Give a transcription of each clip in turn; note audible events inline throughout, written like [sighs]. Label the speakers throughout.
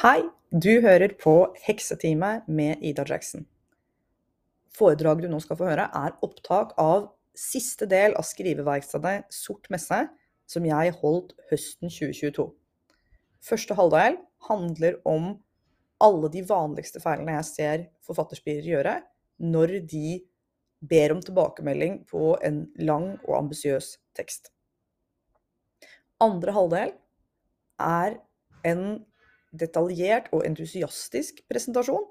Speaker 1: Hei, du hører på Heksetime med Ida Jackson. Foredraget du nå skal få høre, er opptak av siste del av skriveverkstedet Sort messe, som jeg holdt høsten 2022. Første halvdel handler om alle de vanligste feilene jeg ser forfatterspirer gjøre når de ber om tilbakemelding på en lang og ambisiøs tekst. Andre halvdel er en detaljert og entusiastisk presentasjon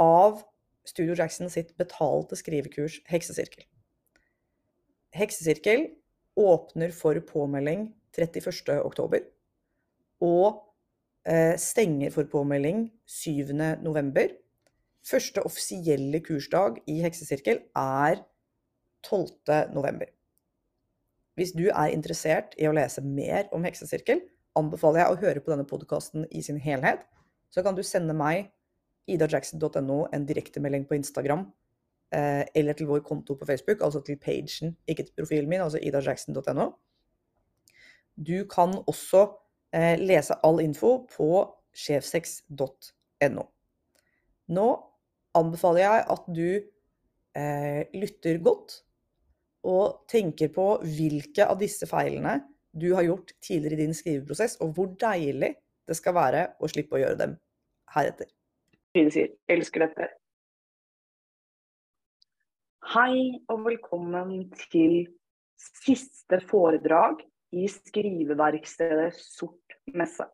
Speaker 1: av Studio Jackson sitt betalte skrivekurs Heksesirkel. Heksesirkel åpner for påmelding 31.10. og eh, stenger for påmelding 7.11. Første offisielle kursdag i Heksesirkel er 12.11. Hvis du er interessert i å lese mer om Heksesirkel, anbefaler jeg å høre på denne podkasten i sin helhet. Så kan du sende meg idajackson.no en direktemelding på Instagram eh, eller til vår konto på Facebook, altså til pagen, ikke til profilen min, altså idajackson.no. Du kan også eh, lese all info på sjefsex.no. Nå anbefaler jeg at du eh, lytter godt og tenker på hvilke av disse feilene du har gjort tidligere i din skriveprosess, og hvor deilig det skal være å slippe å gjøre dem heretter.
Speaker 2: Trine sier 'elsker dette'. Hei og velkommen til siste foredrag i skriveverkstedet Sort messe.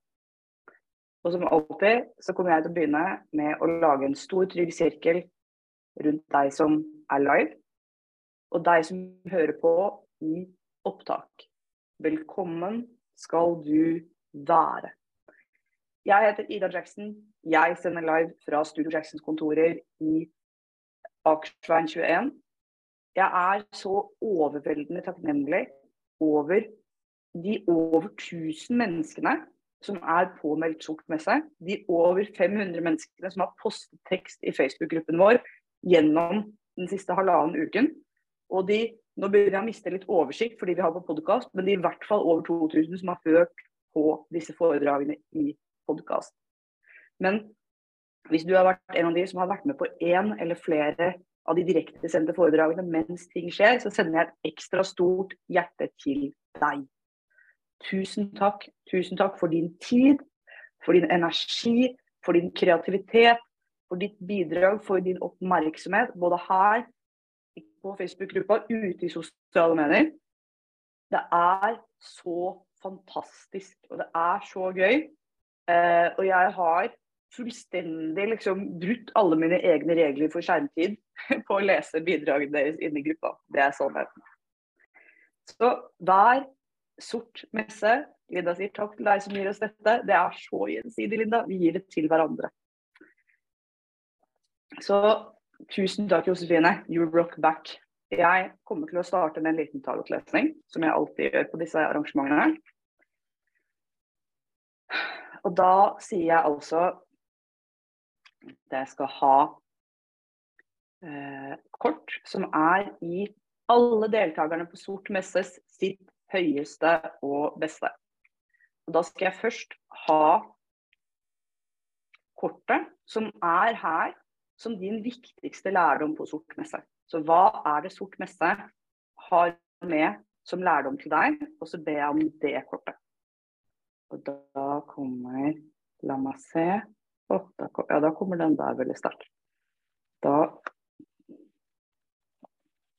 Speaker 2: Og som alltid så kommer jeg til å begynne med å lage en stor trygg sirkel rundt deg som er live, og deg som hører på i opptak. Velkommen skal du være. Jeg heter Ida Jackson. Jeg sender live fra Studio Jacksons kontorer i Akersveien 21. Jeg er så overveldende takknemlig over de over 1000 menneskene som er påmeldt Sjokkmesse. De over 500 menneskene som har postet tekst i Facebook-gruppen vår gjennom den siste halvannen uken. Og de nå begynner jeg å miste litt oversikt fordi vi har på podkast, men det er i hvert fall over 2000 som har hørt på disse foredragene i podkast. Men hvis du har vært en av de som har vært med på én eller flere av de direktesendte foredragene mens ting skjer, så sender jeg et ekstra stort hjerte til deg. Tusen takk. Tusen takk for din tid, for din energi, for din kreativitet, for ditt bidrag, for din oppmerksomhet, både her på Facebook-gruppa, ute i sosiale medier. Det er så fantastisk, og det er så gøy. Eh, og jeg har fullstendig liksom brutt alle mine egne regler for skjermtid [laughs] på å lese bidragene deres inne i gruppa. Det er sannheten. Så hver sort messe Linda sier takk til deg som gir oss dette. Det er så gjensidig, Linda. Vi gir det til hverandre. Så Tusen takk, Josefine. You rock back. Jeg kommer til å starte med en liten tarotlesning, som jeg alltid gjør på disse arrangementene. Og da sier jeg altså at jeg skal ha eh, kort som er i alle deltakerne på Sort messes sitt høyeste og beste. Og da skal jeg først ha kortet som er her som din viktigste lærdom på sort messe. Så hva er det sort messe har med som lærdom til deg? Og så ber jeg om det kortet. Og da kommer La meg se. Oh, da, ja, da kommer den der veldig sterkt. Da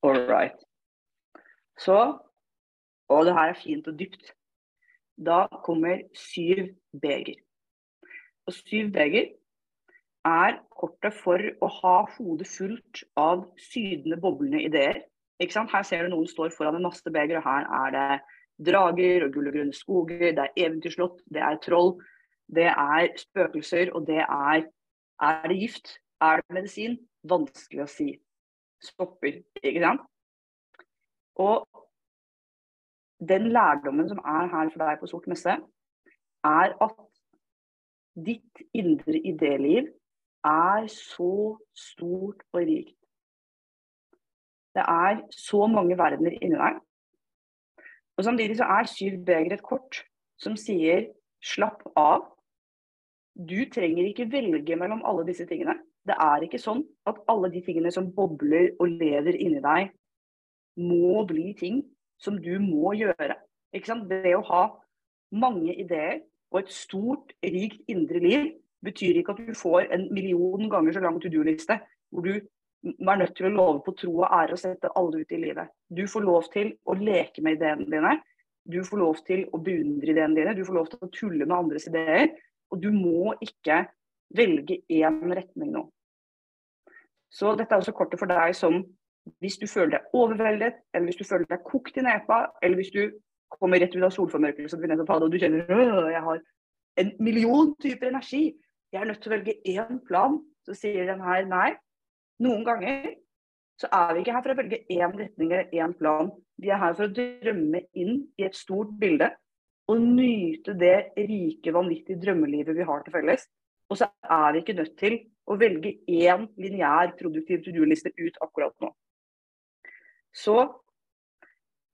Speaker 2: All right. Så Og det her er fint og dypt. Da kommer syv beger. Og syv beger er kortet for å ha hodet fullt av sydende, boblende ideer. Her ser du noen står foran en masse begre, og her er det drager og gull og grønne skoger, det er eventyrslott, det er troll, det er spøkelser, og det er Er det gift? Er det medisin? Vanskelig å si. Stopper, ikke sant? Og den lærdommen som er her for deg på Sort messe, er at ditt indre idéliv er så stort og rikt. Det er så mange verdener inni deg. Og Samtidig så er syv beger et kort som sier 'slapp av'. du trenger ikke velge mellom alle disse tingene. Det er ikke sånn at alle de tingene som bobler og lever inni deg, må bli ting som du må gjøre. Ikke sant? Det å ha mange ideer og et stort, rikt indre liv betyr ikke at du får en million ganger så lang to do-liste hvor du er nødt til å love på tro og ære og sette alle ut i livet. Du får lov til å leke med ideene dine. Du får lov til å beundre ideene dine. Du får lov til å tulle med andres ideer. Og du må ikke velge én retning nå. Så dette er også kortet for deg som hvis du føler deg overveldet, eller hvis du føler deg kokt i nepa, eller hvis du kommer rett ut av solformørkelsen og du kjenner at jeg har en million typer energi, jeg er nødt til å velge én plan, så sier den her nei. Noen ganger så er vi ikke her for å velge én retning eller én plan. Vi er her for å drømme inn i et stort bilde og nyte det rike, vanvittige drømmelivet vi har til felles. Og så er vi ikke nødt til å velge én lineær produktiv to do-liste ut akkurat nå. Så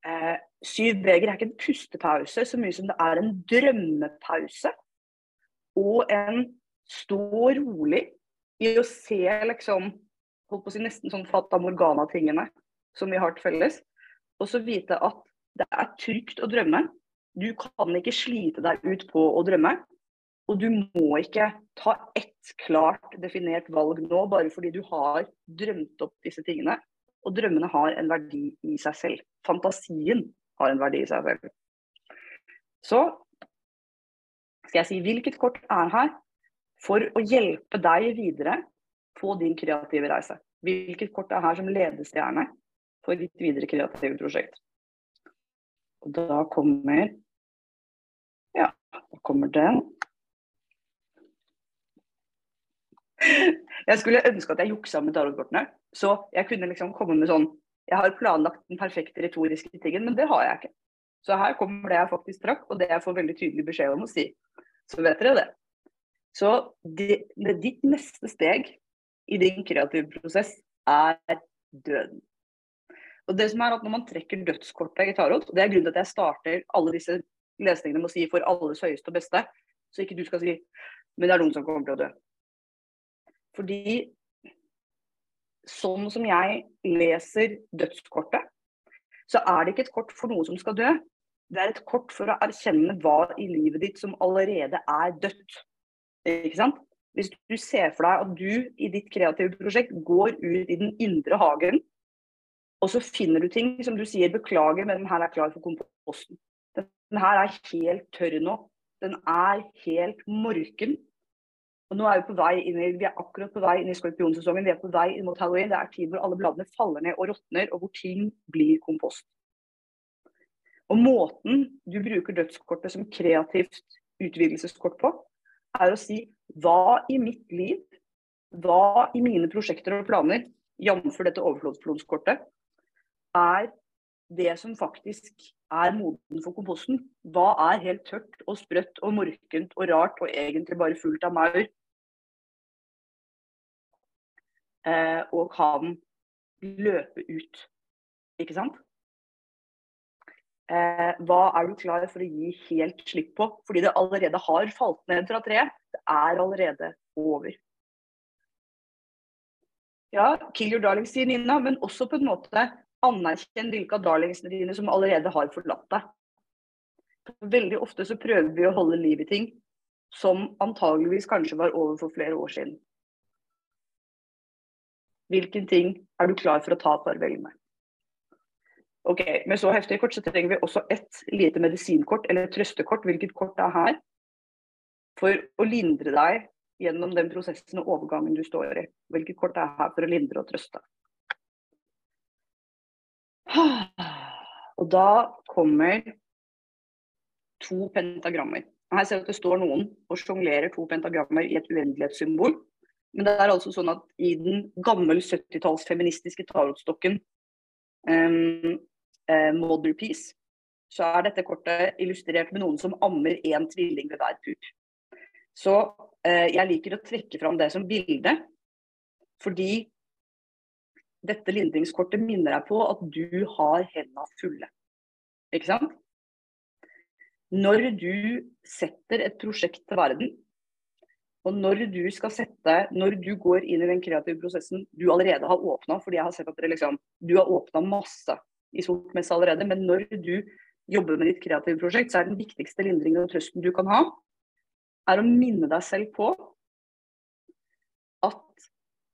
Speaker 2: eh, syv beger er ikke en pustepause så mye som det er en drømmepause. Og en stå rolig i å se liksom holdt på å si nesten sånn Fata Morgana-tingene som vi har til felles. Og så vite at det er trygt å drømme. Du kan ikke slite deg ut på å drømme. Og du må ikke ta ett klart definert valg nå bare fordi du har drømt opp disse tingene. Og drømmene har en verdi i seg selv. Fantasien har en verdi i seg selv. Så skal jeg si hvilket kort er her for å hjelpe deg videre på din kreative reise. Hvilket kort er her som ledestjerne for ditt videre kreative prosjekt. Og da kommer Ja, da kommer den. Jeg skulle ønske at jeg juksa med tarotkortene. Så jeg kunne liksom komme med sånn Jeg har planlagt den perfekte retoriske tingen, men det har jeg ikke. Så her kommer det jeg faktisk trakk, og det jeg får veldig tydelig beskjed om å si. Så vet dere det. Så det, det, ditt neste steg i din kreative prosess er døden. Og det som er at Når man trekker dødskortet i tarot, og det er grunnen til at jeg starter alle disse lesningene med å si 'for alles høyeste og beste', så ikke du skal si 'men det er noen som kommer til å dø'. Fordi sånn som jeg leser dødskortet, så er det ikke et kort for noen som skal dø. Det er et kort for å erkjenne hva i livet ditt som allerede er dødt. Ikke sant? Hvis du ser for deg at du i ditt kreative prosjekt går ut i den indre hagen, og så finner du ting som du sier 'beklager, men den her er klar for komposten'. Den her er helt tørr nå. Den er helt morken. Og nå er Vi på vei inn i, vi er akkurat på vei inn i skorpionsesongen. Vi er på vei inn mot halloween. Det er tid hvor alle bladene faller ned og råtner, og hvor ting blir kompost. Og Måten du bruker dødskortet som kreativt utvidelseskort på, er å si hva i mitt liv, hva i mine prosjekter og planer, jf. dette overflodsflodskortet, er det som faktisk er moden for komposten. Hva er helt tørt og sprøtt og morkent og rart og egentlig bare fullt av maur? Eh, og kan løpe ut. Ikke sant? Eh, hva er du klar for å gi helt slipp på? Fordi det allerede har falt ned fra treet. Det er allerede over. Ja, kill your darlings, sier Nina, men også på en måte anerkjenn hvilke av darlingsene dine som allerede har forlatt deg. Veldig ofte så prøver vi å holde liv i ting som antageligvis kanskje var over for flere år siden. Hvilken ting er du klar for å ta farvel med? Ok, Med så heftige kort så trenger vi også ett lite medisinkort eller trøstekort. Hvilket kort det er her. For å lindre deg gjennom den prosessen og overgangen du står i. Hvilket kort det er her for å lindre og trøste. Og da kommer to pentagrammer. Her ser vi at det står noen og sjonglerer to pentagrammer i et uendelighetssymbol. Men det er altså sånn at i den gammel 70-talls feministiske tarotstokken um, eh, Mother Peace, så er dette kortet illustrert med noen som ammer én tvilling ved hver pup. Så eh, jeg liker å trekke fram det som bilde, fordi dette lindringskortet minner deg på at du har hendene fulle. Ikke sant? Når du setter et prosjekt til verden, Og når du skal sette, når du går inn i den kreative prosessen du allerede har åpna, fordi jeg har sett at dere liksom, du har åpna masse i sortmesse allerede, men når du jobber med ditt kreative prosjekt, så er den viktigste lindringen og trøsten du kan ha, er å minne deg selv på at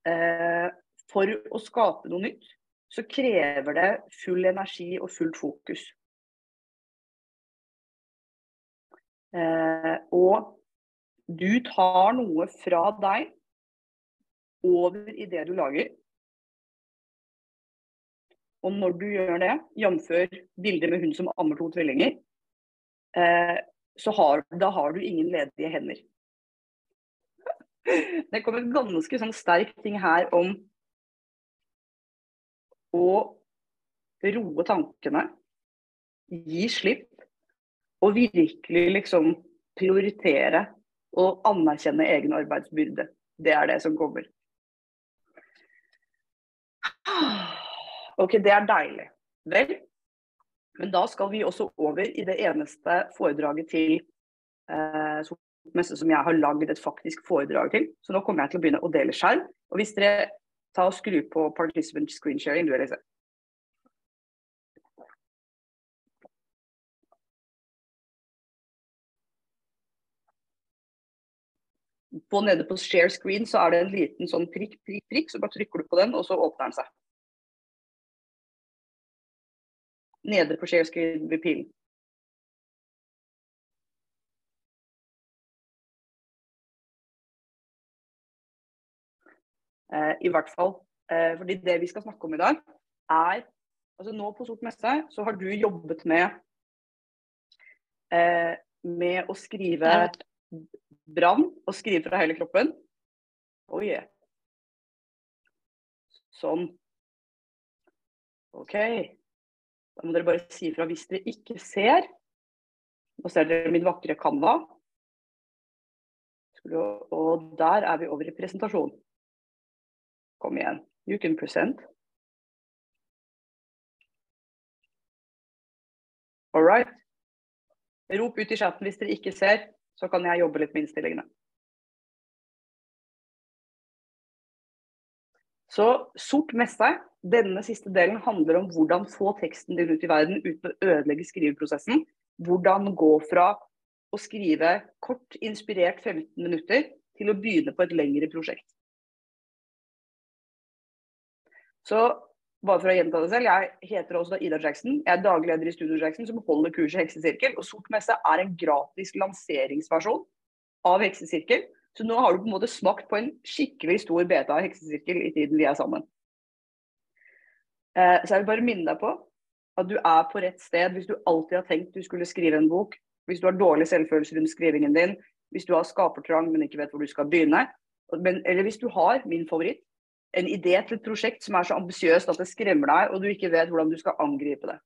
Speaker 2: eh, for å skape noe nytt, så krever det full energi og fullt fokus. Eh, og du tar noe fra deg over i det du lager. Og når du gjør det, jf. bildet med hun som ammer to tvillinger, eh, så har, da har du ingen ledige hender. [laughs] Det kom en ganske sånn sterk ting her om å roe tankene, gi slipp og virkelig liksom prioritere og anerkjenne egen arbeidsbyrde. Det er det som kommer. [sighs] OK, det er deilig. Vel, men da skal vi også over i det eneste foredraget til eh, messe som jeg har lagd et faktisk foredrag til. Så nå kommer jeg til å begynne å dele skjerm. Og hvis dere tar og skrur på participant screen sharing, du vil se. på nede på share screen så er det en liten sånn prikk, prikk, prikk. Så bare trykker du på den, og så åpner den seg. Nede på share screen ved pilen. Eh, I hvert fall. Eh, fordi det vi skal snakke om i dag, er altså Nå på Sort messe så har du jobbet med eh, med å skrive brann og skrive fra hele kroppen. Oh yeah. Sånn. OK. Da må dere bare si ifra hvis dere ikke ser. Nå ser dere min vakre Canva. Og der er vi over i presentasjon. Kom igjen. You can present. All right. Rop ut i chatten hvis dere ikke ser så kan jeg jobbe litt med innstillingene. Så sort messe, denne siste delen handler om hvordan få teksten din ut i verden uten å ødelegge skriveprosessen. Hvordan gå fra å skrive kort, inspirert 15 minutter, til å begynne på et lengre prosjekt. Så bare for å gjenta det selv, jeg heter også Ida Jackson. Jeg er daglig leder i Studio Jackson, som holder kurset Heksesirkel. Og Sort messe er en gratis lanseringsversjon av Heksesirkel. Så nå har du på en måte smakt på en skikkelig stor beta heksesirkel i tiden vi er sammen. Eh, så jeg vil bare minne deg på at du er på rett sted hvis du alltid har tenkt du skulle skrive en bok. Hvis du har dårlig selvfølelse rundt skrivingen din. Hvis du har skapertrang, men ikke vet hvor du skal begynne. eller hvis du har min favoritt, en idé til et prosjekt som er så ambisiøst at det skremmer deg, og du ikke vet hvordan du skal angripe det.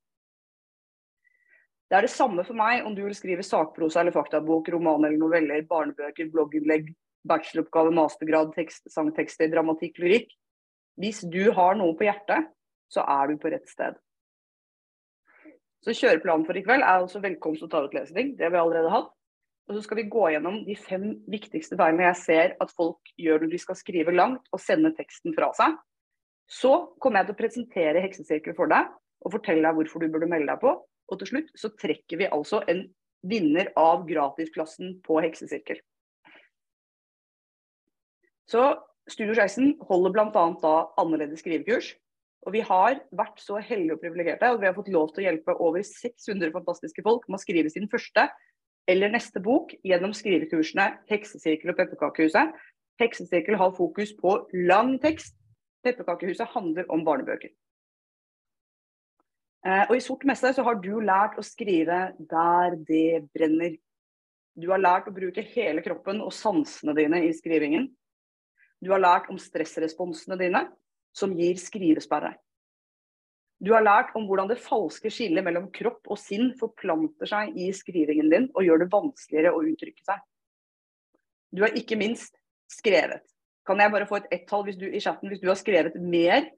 Speaker 2: Det er det samme for meg om du vil skrive sakprosa eller faktabok, roman eller noveller, barnebøker, blogginnlegg, bacheloroppgave, mastergrad, tekst, sangtekster, dramatikk, lyrikk. Hvis du har noe på hjertet, så er du på rett sted. Så kjøreplanen for i kveld er altså velkomst og tarotlesning. Det har vi allerede hatt. Og så skal vi gå gjennom de fem viktigste feilene jeg ser at folk gjør når de skal skrive langt og sende teksten fra seg. Så kommer jeg til å presentere Heksesirkel for deg og fortelle deg hvorfor du burde melde deg på. Og til slutt så trekker vi altså en vinner av gratisklassen på Heksesirkel. Så Studio 16 holder bl.a. da annerledes skrivekurs. Og vi har vært så heldige og privilegerte og vi har fått lov til å hjelpe over 600 fantastiske folk med å skrive sin første eller neste bok gjennom skrivekursene Heksesirkel og Pepperkakehuset. Heksesirkel har fokus på lang tekst. Pepperkakehuset handler om barnebøker. Eh, og I Sort messe så har du lært å skrive der det brenner. Du har lært å bruke hele kroppen og sansene dine i skrivingen. Du har lært om stressresponsene dine, som gir skrivesperre. Du har lært om hvordan det falske skillet mellom kropp og sinn forplanter seg i skrivingen din og gjør det vanskeligere å uttrykke seg. Du har ikke minst skrevet. Kan jeg bare få et ett-tall i chatten hvis du har skrevet mer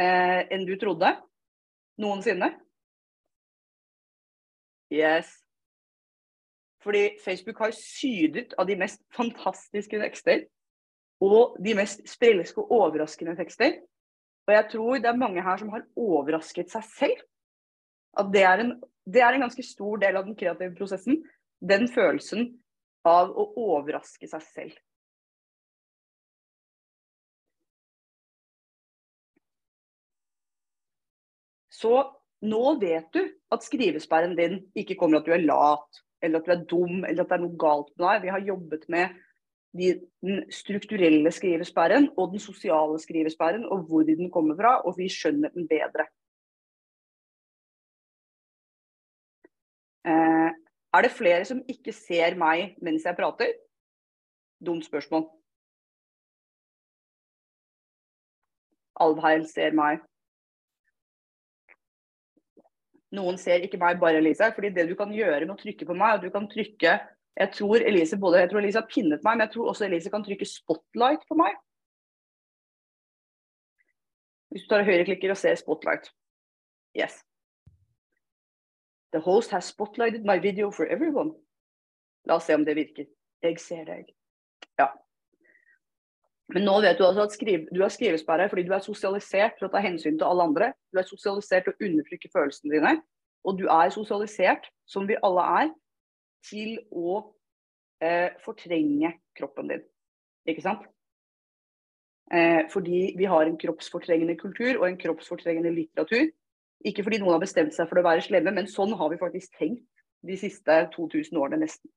Speaker 2: eh, enn du trodde noensinne? Yes. Fordi Facebook har sydet av de mest fantastiske tekster. Og de mest sprelske og overraskende tekster. Og jeg tror det er mange her som har overrasket seg selv. At det er en, det er en ganske stor del av den kreative prosessen. Den følelsen av å overraske seg selv. Så nå vet du at skrivesperren din ikke kommer at du er lat, eller at du er dum, eller at det er noe galt med deg. Vi har jobbet med de, den strukturelle skrivesperren og den sosiale skrivesperren, og hvor den kommer fra, og vi skjønner den bedre. Eh, er det flere som ikke ser meg mens jeg prater? Dumt spørsmål. Alvheil ser meg. Noen ser ikke meg, bare Elise. fordi det du kan gjøre med å trykke på meg, og du kan trykke Jeg tror Elise både, jeg tror Elise har pinnet meg, men jeg tror også Elise kan trykke spotlight på meg. Hvis du tar høyreklikker og ser spotlight. Yes. The host has spotlighted my video for everyone. La oss se om det virker. Jeg ser deg. Ja. Men nå vet du altså at skrive, du har skrivesperre fordi du er sosialisert til å ta hensyn til alle andre. Du er sosialisert til å undertrykke følelsene dine. Og du er sosialisert, som vi alle er, til å eh, fortrenge kroppen din. Ikke sant? Eh, fordi vi har en kroppsfortrengende kultur og en kroppsfortrengende litteratur. Ikke fordi noen har bestemt seg for å være slemme, men sånn har vi faktisk tenkt de siste 2000 årene nesten.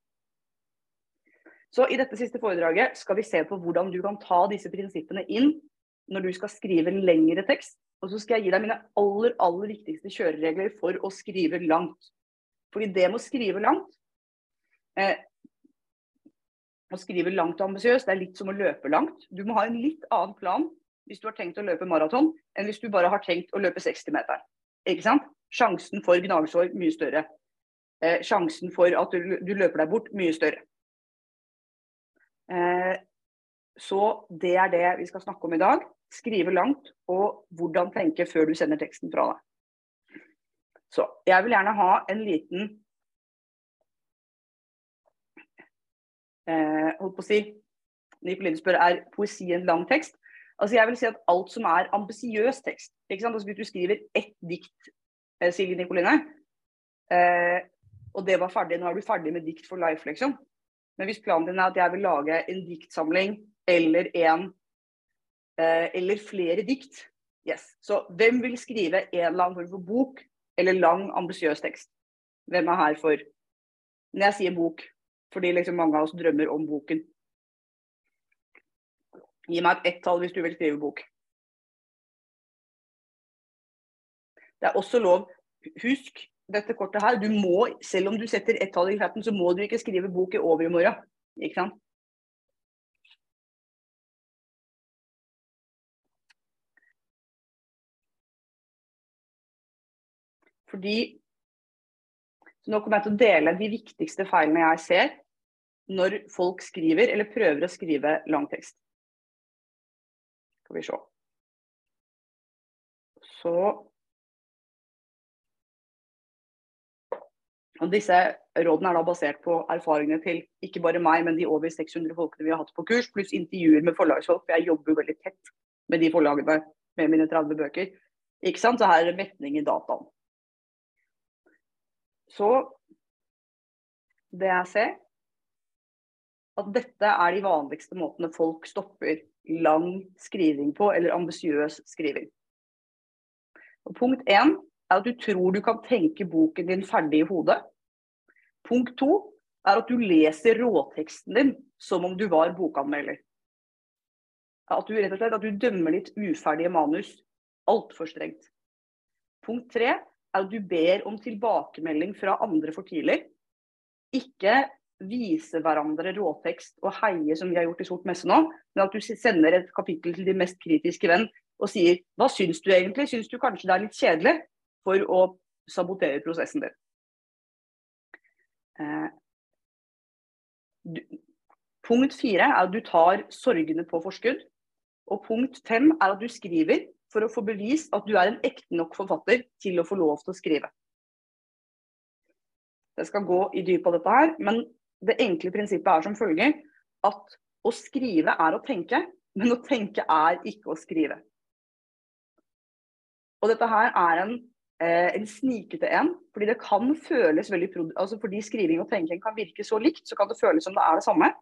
Speaker 2: Så I dette siste foredraget skal vi se på hvordan du kan ta disse prinsippene inn når du skal skrive en lengre tekst. Og så skal jeg gi deg mine aller, aller viktigste kjøreregler for å skrive langt. Fordi det med å skrive langt eh, Å skrive langt og ambisiøst, er litt som å løpe langt. Du må ha en litt annen plan hvis du har tenkt å løpe maraton, enn hvis du bare har tenkt å løpe 60 meter. Ikke sant? Sjansen for gnagsår mye større. Eh, sjansen for at du, du løper deg bort, mye større. Eh, så det er det vi skal snakke om i dag. Skrive langt, og hvordan tenke før du sender teksten fra deg. Så jeg vil gjerne ha en liten eh, holdt på å si Nicoline spør er poesi en lang tekst. Altså jeg vil si at alt som er ambisiøs tekst ikke sant? Altså Hvis du skriver ett dikt, eh, Silje Nicoline, eh, og det var ferdig, nå er du ferdig med dikt for life, liksom. Men hvis planen din er at jeg vil lage en diktsamling eller en eh, eller flere dikt, yes. Så hvem vil skrive en eller annen form for bok eller lang, ambisiøs tekst? Hvem er her for Når jeg sier bok, fordi liksom mange av oss drømmer om boken. Gi meg et ett-tall hvis du vil skrive bok. Det er også lov Husk, dette kortet her, du må, selv om du setter ett tall i chatten, så må du ikke skrive bok i over i morgen. Ikke sant? Fordi så Nå kommer jeg til å dele de viktigste feilene jeg ser når folk skriver eller prøver å skrive langtekst. Skal vi se. Så Og disse rådene er da basert på erfaringene til ikke bare meg, men de over 600 folkene vi har hatt på kurs, pluss intervjuer med forlagsfolk. For jeg jobber veldig tett med de forlagene med mine 30 bøker. Ikke sant? Så her er det metning i dataen. Så det jeg ser, at dette er de vanligste måtene folk stopper lang skriving på, eller ambisiøs skriving. Og punkt én er at du tror du kan tenke boken din ferdig i hodet. Punkt to er at du leser råteksten din som om du var bokanmelder. At du rett og slett at du dømmer ditt uferdige manus altfor strengt. Punkt tre er at du ber om tilbakemelding fra andre for tidlig. Ikke vise hverandre råtekst og heie som vi har gjort i Sort messe nå, men at du sender et kapittel til din mest kritiske venn og sier hva syns du egentlig? Syns du kanskje det er litt kjedelig? For å sabotere prosessen din. Eh, du, punkt fire er at du tar sorgene på forskudd. Og punkt fem er at du skriver for å få bevist at du er en ekte nok forfatter til å få lov til å skrive. Jeg skal gå i dypet av dette her, men det enkle prinsippet er som følger at å skrive er å tenke, men å tenke er ikke å skrive. Og dette her er en, en snikete en, fordi det kan føles veldig altså Fordi skriving og tenking kan virke så likt, så kan det føles som det er det samme.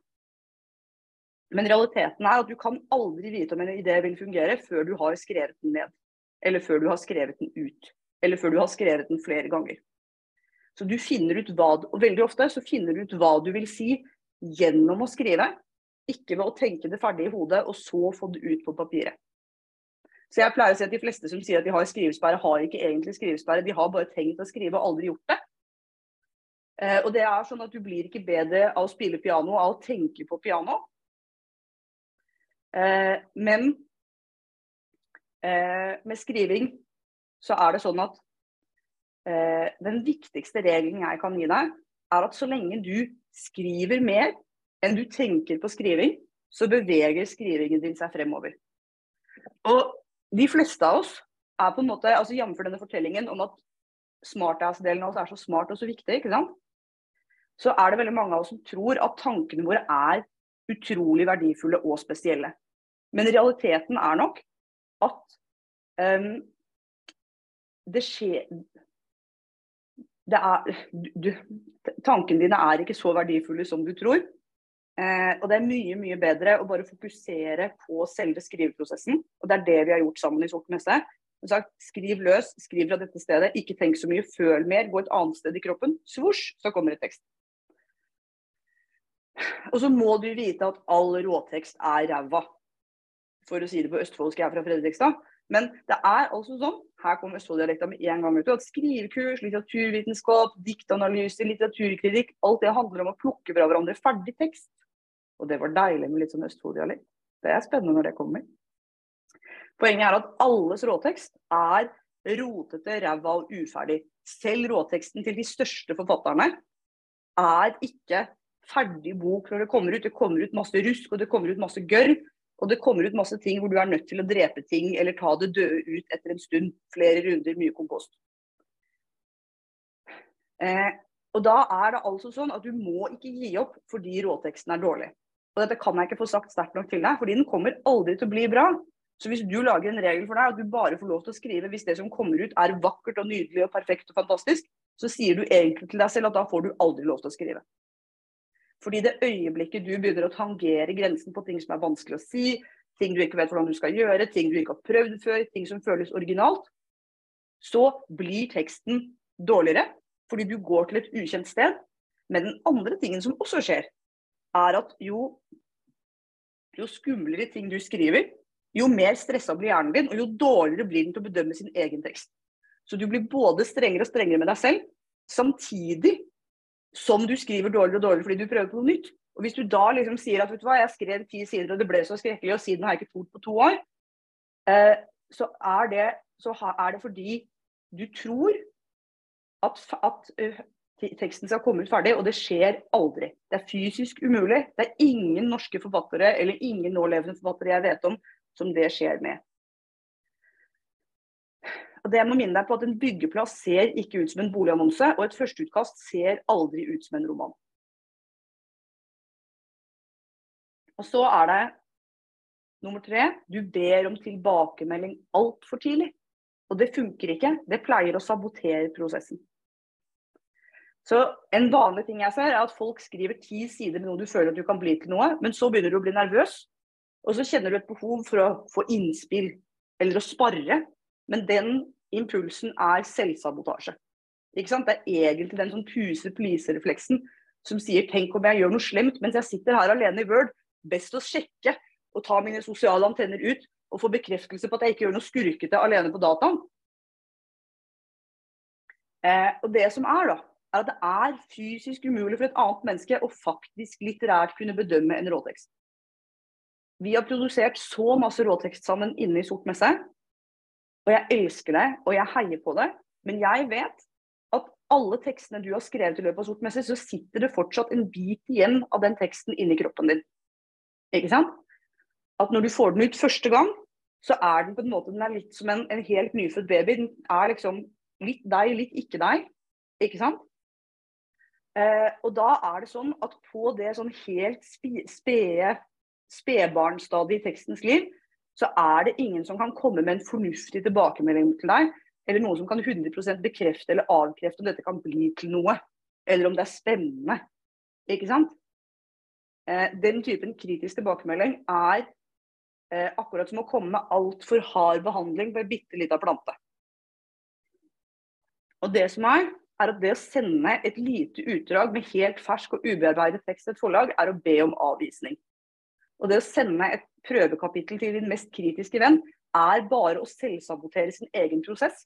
Speaker 2: Men realiteten er at du kan aldri vite om en idé vil fungere før du har skrevet den ned. Eller før du har skrevet den ut. Eller før du har skrevet den flere ganger. Så du finner ut hva, og Veldig ofte så finner du ut hva du vil si gjennom å skrive, ikke ved å tenke det ferdig i hodet og så få det ut på papiret. Så jeg pleier å si at De fleste som sier at de har skrivesperre, har ikke egentlig skrivesperre. De har bare tenkt å skrive og aldri gjort det. Eh, og det er sånn at Du blir ikke bedre av å spille piano av å tenke på piano. Eh, men eh, med skriving så er det sånn at eh, den viktigste regelen jeg kan gi deg, er at så lenge du skriver mer enn du tenker på skriving, så beveger skrivingen din seg fremover. Og de fleste av oss er på en måte, altså jf. denne fortellingen om at smartass-delen av oss er så smart og så viktig, ikke sant? så er det veldig mange av oss som tror at tankene våre er utrolig verdifulle og spesielle. Men realiteten er nok at um, det skjer det er, du, Tankene dine er ikke så verdifulle som du tror. Eh, og det er mye mye bedre å bare fokusere på selve skriveprosessen. Og det er det vi har gjort sammen i Sort messe. Skriv løs, skriv fra dette stedet, ikke tenk så mye, føl mer, gå et annet sted i kroppen. Svosj, så kommer det tekst. Og så må du vite at all råtekst er ræva. For å si det på østfoldsk, jeg er fra Fredrikstad. Men det er altså sånn, her kommer Østfold-dialekta med en gang ut, at skrivekurs, litteraturvitenskap, diktanalyse, litteraturkritikk, alt det handler om å plukke fra hverandre ferdig tekst. Og det var deilig med litt sånn Østfold-dialekt. Det er spennende når det kommer. Poenget er at alles råtekst er rotete, ræva og uferdig. Selv råteksten til de største forfatterne er ikke ferdig bok når det kommer ut. Det kommer ut masse rusk, og det kommer ut masse gørr. Og det kommer ut masse ting hvor du er nødt til å drepe ting eller ta det døde ut etter en stund. Flere runder, mye kompost. Eh, og da er det altså sånn at du må ikke gi opp fordi råteksten er dårlig. Og dette kan jeg ikke få sagt sterkt nok til deg, fordi den kommer aldri til å bli bra. Så hvis du lager en regel for deg at du bare får lov til å skrive hvis det som kommer ut er vakkert og nydelig og perfekt og fantastisk, så sier du egentlig til deg selv at da får du aldri lov til å skrive. Fordi det øyeblikket du begynner å tangere grensen på ting som er vanskelig å si, ting du ikke vet hvordan du skal gjøre, ting du ikke har prøvd før, ting som føles originalt, så blir teksten dårligere fordi du går til et ukjent sted. Men den andre tingen som også skjer, er at jo, jo skumlere ting du skriver, jo mer stressa blir hjernen din, og jo dårligere blir den til å bedømme sin egen tekst. Så du blir både strengere og strengere med deg selv, samtidig som du skriver dårligere og dårligere fordi du prøver på noe nytt. Og Hvis du da liksom sier at vet du hva, jeg skrev ti sider og det ble så skrekkelig, og siden har jeg ikke tort på to år, eh, så, er det, så, er det, fordi du tror at, at uh, teksten skal komme ut ferdig, og det skjer aldri. Det er fysisk umulig. Det er ingen norske forfattere eller ingen nålevende forfattere jeg vet om som det skjer med. Og det må minne deg på at En byggeplass ser ikke ut som en boligannonse, og et førsteutkast ser aldri ut som en roman. Og så er det nummer tre du ber om tilbakemelding altfor tidlig. Og det funker ikke. Det pleier å sabotere prosessen. Så En vanlig ting jeg ser, er at folk skriver ti sider med noe du føler at du kan bli til noe, men så begynner du å bli nervøs. Og så kjenner du et behov for å få innspill eller å spare. Men den impulsen er selvsabotasje. Ikke sant? Det er egentlig den sånn puse-please-refleksen som sier 'tenk om jeg gjør noe slemt mens jeg sitter her alene i Word'. Best å sjekke og ta mine sosiale antenner ut og få bekreftelse på at jeg ikke gjør noe skurkete alene på dataen. Eh, og det som er, da, er at det er fysisk umulig for et annet menneske å faktisk litterært kunne bedømme en råtekst. Vi har produsert så masse råtekst sammen inne i Sort messe og jeg elsker det, og jeg heier på det. Men jeg vet at alle tekstene du har skrevet i løpet av sortmessig, så sitter det fortsatt en bit igjen av den teksten inni kroppen din. Ikke sant? At når du får den ut første gang, så er den på en måte den er litt som en, en helt nyfødt baby. Den er liksom litt deg, litt ikke deg. Ikke sant? Eh, og da er det sånn at på det sånn helt spede spedbarnsstadiet i tekstens liv, så er det ingen som kan komme med en fornuftig tilbakemelding til deg, eller noen som kan 100% bekrefte eller avkrefte om dette kan bli til noe, eller om det er spennende. Ikke sant? Eh, den typen kritisk tilbakemelding er eh, akkurat som å komme med altfor hard behandling på en bitte lita plante. Og det som er, er at det å sende et lite utdrag med helt fersk og ubearbeidet tekst til et forlag, er å be om avvisning. Og det å sende et prøvekapittel til din mest kritiske venn, er bare å selvsabotere sin egen prosess.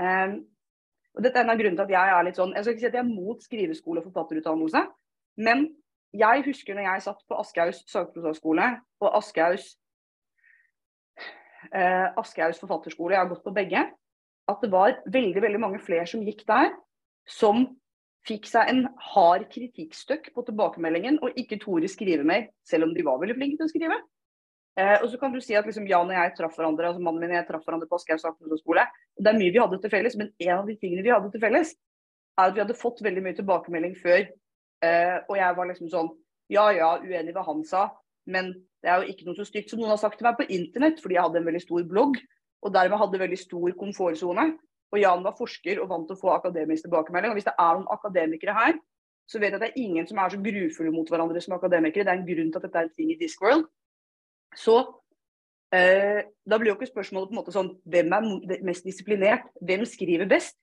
Speaker 2: Um, og dette er en av grunnene til at jeg er litt sånn Jeg skal ikke si at jeg er mot skriveskole og forfatterutdannelse, men jeg husker når jeg satt på Aschehougs sakprosaskole og Aschehougs eh, Aschehougs forfatterskole, jeg har gått på begge, at det var veldig veldig mange flere som gikk der, som fikk seg en hard kritikkstøkk på tilbakemeldingen og ikke torde skrive mer, selv om de var veldig flinke til å skrive. Eh, og så kan du si at liksom, Jan og jeg traff hverandre altså mannen min og jeg traff hverandre på Aschehoug sakprosaskole. Det er mye vi hadde til felles, men en av de tingene vi hadde til felles, er at vi hadde fått veldig mye tilbakemelding før. Eh, og jeg var liksom sånn Ja ja, uenig i hva han sa, men det er jo ikke noe så stygt som noen har sagt til meg på internett, fordi jeg hadde en veldig stor blogg og dermed hadde veldig stor komfortsone. Og Jan var forsker og vant til å få akademisk tilbakemelding. Og hvis det er noen akademikere her, så vet jeg at det er ingen som er så grufulle mot hverandre som akademikere. Det er en grunn til at dette er en ting i Discworld. Så eh, da blir jo ikke spørsmålet på en måte sånn hvem er mest disiplinert, hvem skriver best?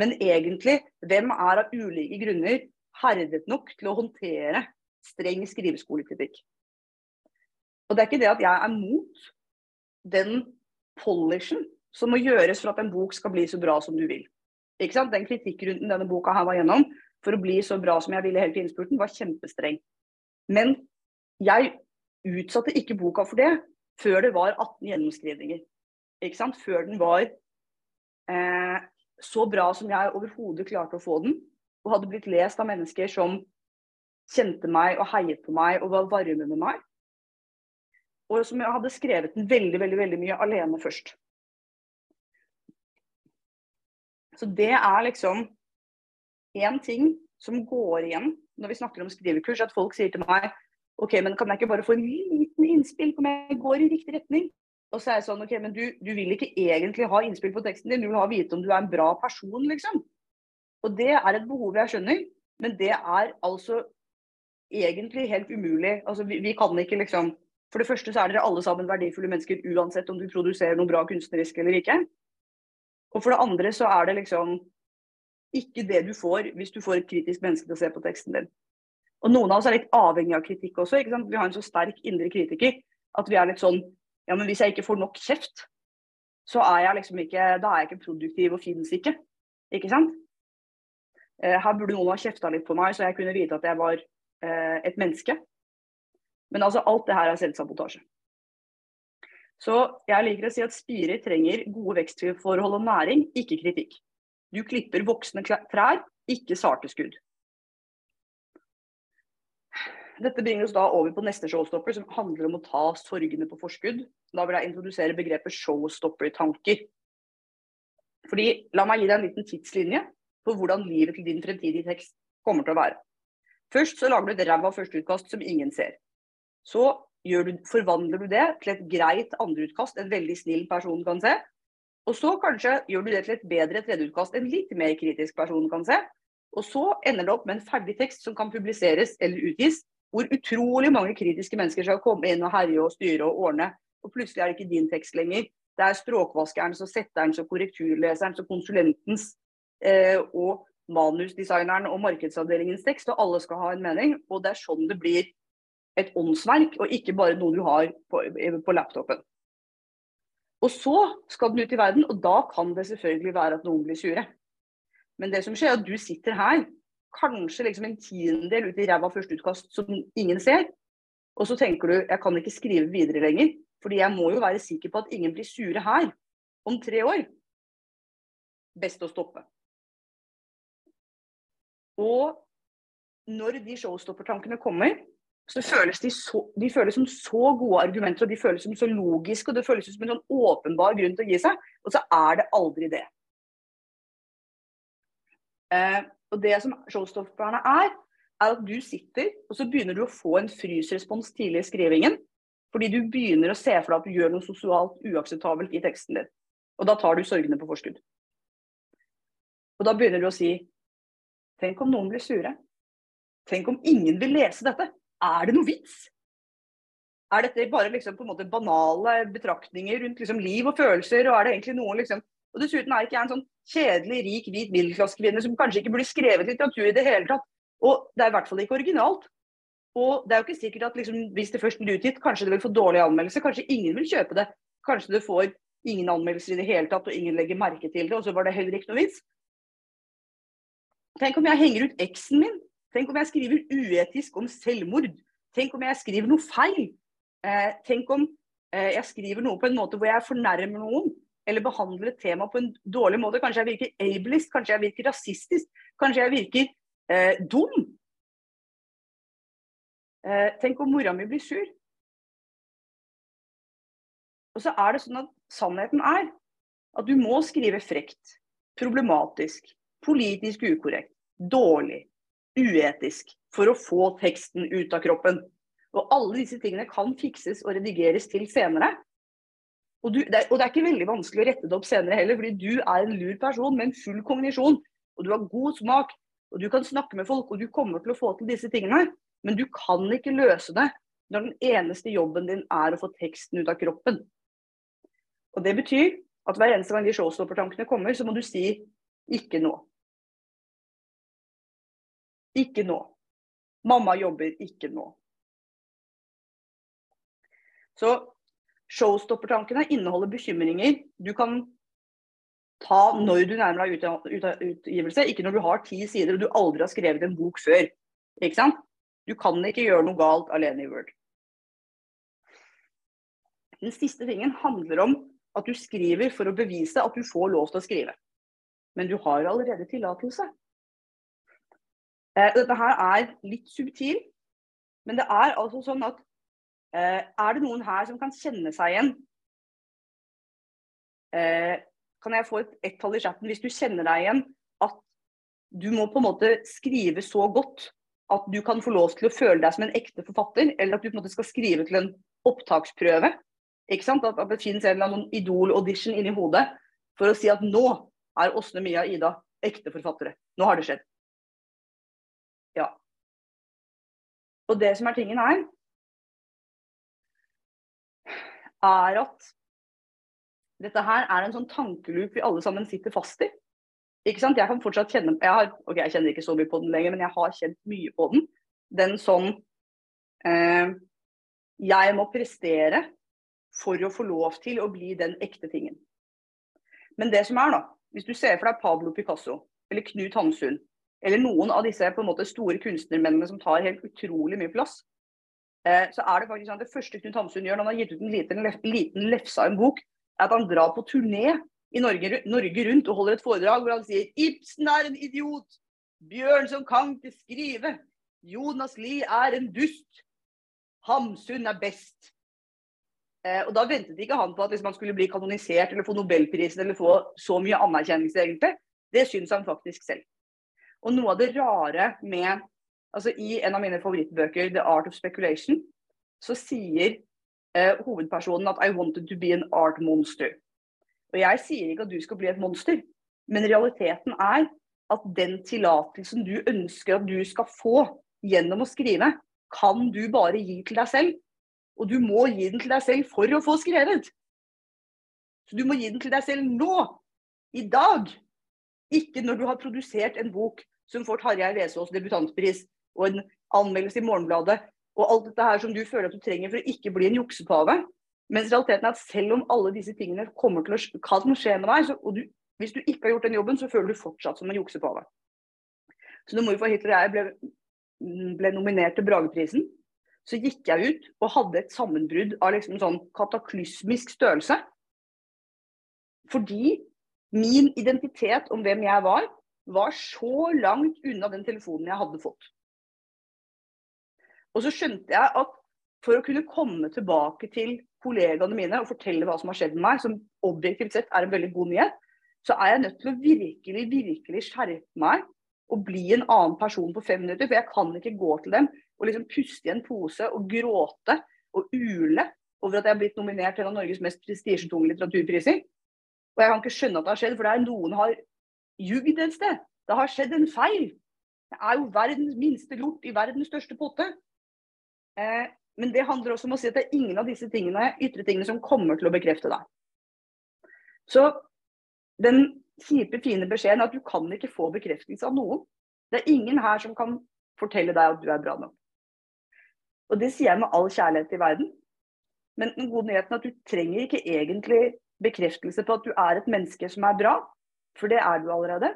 Speaker 2: Men egentlig hvem er av ulike grunner herdet nok til å håndtere streng skriveskolekritikk? Og det er ikke det at jeg er mot den polishen som må gjøres for at en bok skal bli så bra som du vil. Ikke sant? Den kritikkrunden denne boka her var gjennom for å bli så bra som jeg ville helt i innspurten, var kjempestreng. Men jeg utsatte ikke boka for det før det var 18 gjennomskrivninger. Ikke sant? Før den var eh, så bra som jeg overhodet klarte å få den, og hadde blitt lest av mennesker som kjente meg og heiet på meg og var varme med meg. Og som jeg hadde skrevet den veldig, veldig, veldig mye alene først. Så det er liksom én ting som går igjen når vi snakker om skrivekurs, at folk sier til meg OK, men kan jeg ikke bare få en liten innspill på om jeg går i riktig retning? Og så er jeg sånn OK, men du, du vil ikke egentlig ha innspill på teksten din, du vil ha vite om du er en bra person, liksom. Og det er et behov jeg skjønner, men det er altså egentlig helt umulig. Altså, vi, vi kan ikke liksom for det første så er dere alle sammen verdifulle mennesker uansett om du produserer noe bra kunstnerisk eller ikke. Og for det andre så er det liksom ikke det du får hvis du får et kritisk menneske til å se på teksten din. Og noen av oss er litt avhengig av kritikk også. ikke sant? Vi har en så sterk indre kritiker at vi er litt sånn Ja, men hvis jeg ikke får nok kjeft, så er jeg liksom ikke Da er jeg ikke produktiv og fins ikke. Ikke sant? Eh, her burde noen ha kjefta litt på meg, så jeg kunne vite at jeg var eh, et menneske. Men altså, alt det her er selvsabotasje. Så jeg liker å si at spirer trenger gode vekstforhold og næring, ikke kritikk. Du klipper voksne trær, ikke sarte skudd. Dette bringer oss da over på neste showstopper, som handler om å ta sorgene på forskudd. Da vil jeg introdusere begrepet showstopper-tanker. Fordi, La meg gi deg en liten tidslinje på hvordan livet til din fremtidige tekst kommer til å være. Først så lager du et ræva førsteutkast som ingen ser. Så du, forvandler du det til et greit andreutkast en veldig snill person kan se. Og så kanskje gjør du det til et bedre tredjeutkast en litt mer kritisk person kan se. Og så ender det opp med en ferdig tekst som kan publiseres eller utgis, hvor utrolig mange kritiske mennesker skal komme inn og herje og styre og ordne. Og plutselig er det ikke din tekst lenger. Det er språkvaskerens og setterens og korrekturleserens og konsulentens eh, og manusdesigneren og markedsavdelingens tekst, og alle skal ha en mening. Og det er sånn det blir et åndsverk, og ikke bare noe du har på, på laptopen. Og så skal den ut i verden, og da kan det selvfølgelig være at noen blir sure. Men det som skjer, er at du sitter her, kanskje liksom en tiendedel ut i ræva førsteutkast som ingen ser. Og så tenker du jeg kan ikke skrive videre lenger, fordi jeg må jo være sikker på at ingen blir sure her om tre år. Best å stoppe. Og når de showstoppertankene kommer, så føles de, så, de føles som så gode argumenter og de føles som så logiske. og Det føles som en sånn åpenbar grunn til å gi seg, og så er det aldri det. Eh, Og det som showstopperne er, er at du sitter, og så begynner du å få en frysrespons tidlig i skrivingen. Fordi du begynner å se for deg at du gjør noe sosialt uakseptabelt i teksten din. Og da tar du sorgene på forskudd. Og da begynner du å si Tenk om noen blir sure? Tenk om ingen vil lese dette? Er det noe vits? Er dette bare liksom på en måte banale betraktninger rundt liksom liv og følelser? Og er det egentlig noen liksom Og dessuten er ikke jeg en sånn kjedelig, rik, hvit middelklassekvinne som kanskje ikke burde skrevet litteratur i det hele tatt. Og det er i hvert fall ikke originalt. Og det er jo ikke sikkert at liksom, hvis det først blir utgitt, kanskje det vil få dårlig anmeldelse. Kanskje ingen vil kjøpe det. Kanskje det får ingen anmeldelser i det hele tatt, og ingen legger merke til det, og så var det heller ikke noe vits. Tenk om jeg henger ut eksen min? Tenk om jeg skriver uetisk om selvmord? Tenk om jeg skriver noe feil? Eh, tenk om eh, jeg skriver noe på en måte hvor jeg fornærmer noen? Eller behandler et tema på en dårlig måte? Kanskje jeg virker ableist? Kanskje jeg virker rasistisk? Kanskje jeg virker eh, dum? Eh, tenk om mora mi blir sur? Og så er det sånn at sannheten er at du må skrive frekt, problematisk, politisk ukorrekt, dårlig, uetisk for å få teksten ut av kroppen. Og alle disse tingene kan fikses og redigeres til senere. Og, du, det, er, og, det, er, ikke veldig vanskelig å rette det opp senere heller, fordi du er en lur person med en full kognisjon. Og du har god smak, og du kan snakke med folk, og du kommer til å få til disse tingene. Men du kan ikke løse det når den eneste jobben din er å få teksten ut av kroppen. Og Det betyr at hver eneste gang de showstoppertankene kommer, så må du si 'ikke nå'. Ikke nå. Mamma jobber ikke nå. Så showstoppertankene inneholder bekymringer du kan ta når du nærmer deg utgivelse, ikke når du har ti sider og du aldri har skrevet en bok før. Ikke sant? Du kan ikke gjøre noe galt alene i Word. Den siste tingen handler om at du skriver for å bevise at du får lov til å skrive. Men du har allerede tillatelse. Eh, dette her er litt subtil, men det er altså sånn at eh, Er det noen her som kan kjenne seg igjen? Eh, kan jeg få et ett-tall i chatten hvis du kjenner deg igjen at du må på en måte skrive så godt at du kan få lov til å føle deg som en ekte forfatter, eller at du på en måte skal skrive til en opptaksprøve. Ikke sant? At, det finnes en eller annen Idol-audition inni hodet for å si at nå er Åsne Mia Ida ekte forfattere. Nå har det skjedd. Ja. Og det som er tingen her, er at dette her er en sånn tankeloop vi alle sammen sitter fast i. Ikke sant? Jeg kan fortsatt kjenne jeg, har, ok, jeg kjenner ikke så mye på den lenger, men jeg har kjent mye på den. Den sånn eh, Jeg må prestere for å få lov til å bli den ekte tingen. Men det som er, da, hvis du ser for deg Pablo Picasso eller Knut Hamsun eller noen av disse på en måte store kunstnermennene som tar helt utrolig mye plass, eh, så er det faktisk sånn at det første Knut Hamsun gjør når han har gitt ut en liten, liten en bok, er at han drar på turné i Norge, Norge, rundt og holder et foredrag hvor han sier Ibsen er en idiot, Bjørn som kan ikke skrive, Jonas Lie er en dust, Hamsun er best. Eh, og Da ventet ikke han på at liksom, han skulle bli kanonisert eller få nobelprisen eller få så mye anerkjennelse, egentlig. Det syns han faktisk selv. Og noe av det rare med altså I en av mine favorittbøker, 'The Art of Speculation', så sier eh, hovedpersonen at 'I wanted to be an art monster'. Og jeg sier ikke at du skal bli et monster, men realiteten er at den tillatelsen du ønsker at du skal få gjennom å skrive, kan du bare gi til deg selv. Og du må gi den til deg selv for å få skrevet. Så du må gi den til deg selv nå. I dag. Ikke når du har produsert en bok som får Tarjei Vesaas debutantpris og en anmeldelse i Morgenbladet og alt dette her som du føler at du trenger for å ikke bli en juksepave. Mens realiteten er at selv om alle disse tingene kommer til å kan skje med deg, så, og du, hvis du ikke har gjort den jobben, så føler du fortsatt som en juksepave. Så når morfar Hitler og jeg ble, ble nominert til Brageprisen, så gikk jeg ut og hadde et sammenbrudd av liksom sånn kataklysmisk størrelse. Fordi min identitet om hvem jeg var, var så langt unna den telefonen jeg hadde fått. Og så skjønte jeg at for å kunne komme tilbake til kollegaene mine og fortelle hva som har skjedd med meg, som objektivt sett er en veldig god nyhet, så er jeg nødt til å virkelig, virkelig skjerpe meg og bli en annen person på fem minutter. For jeg kan ikke gå til dem og liksom puste i en pose og gråte og ule over at jeg har blitt nominert til en av Norges mest prestisjetunge litteraturpriser. Og jeg kan ikke skjønne at det har skjedd, for det er noen har jugd et sted. Det har skjedd en feil. Det er jo verdens minste lort i verdens største potte. Eh, men det handler også om å si at det er ingen av disse tingene, ytre tingene som kommer til å bekrefte deg. Så den kjipe, fine beskjeden er at du kan ikke få bekreftelse av noen. Det er ingen her som kan fortelle deg at du er bra nok. Og det sier jeg med all kjærlighet i verden. Men den gode nyheten er at du trenger ikke egentlig bekreftelse på at du er et menneske som er bra, for det er du allerede.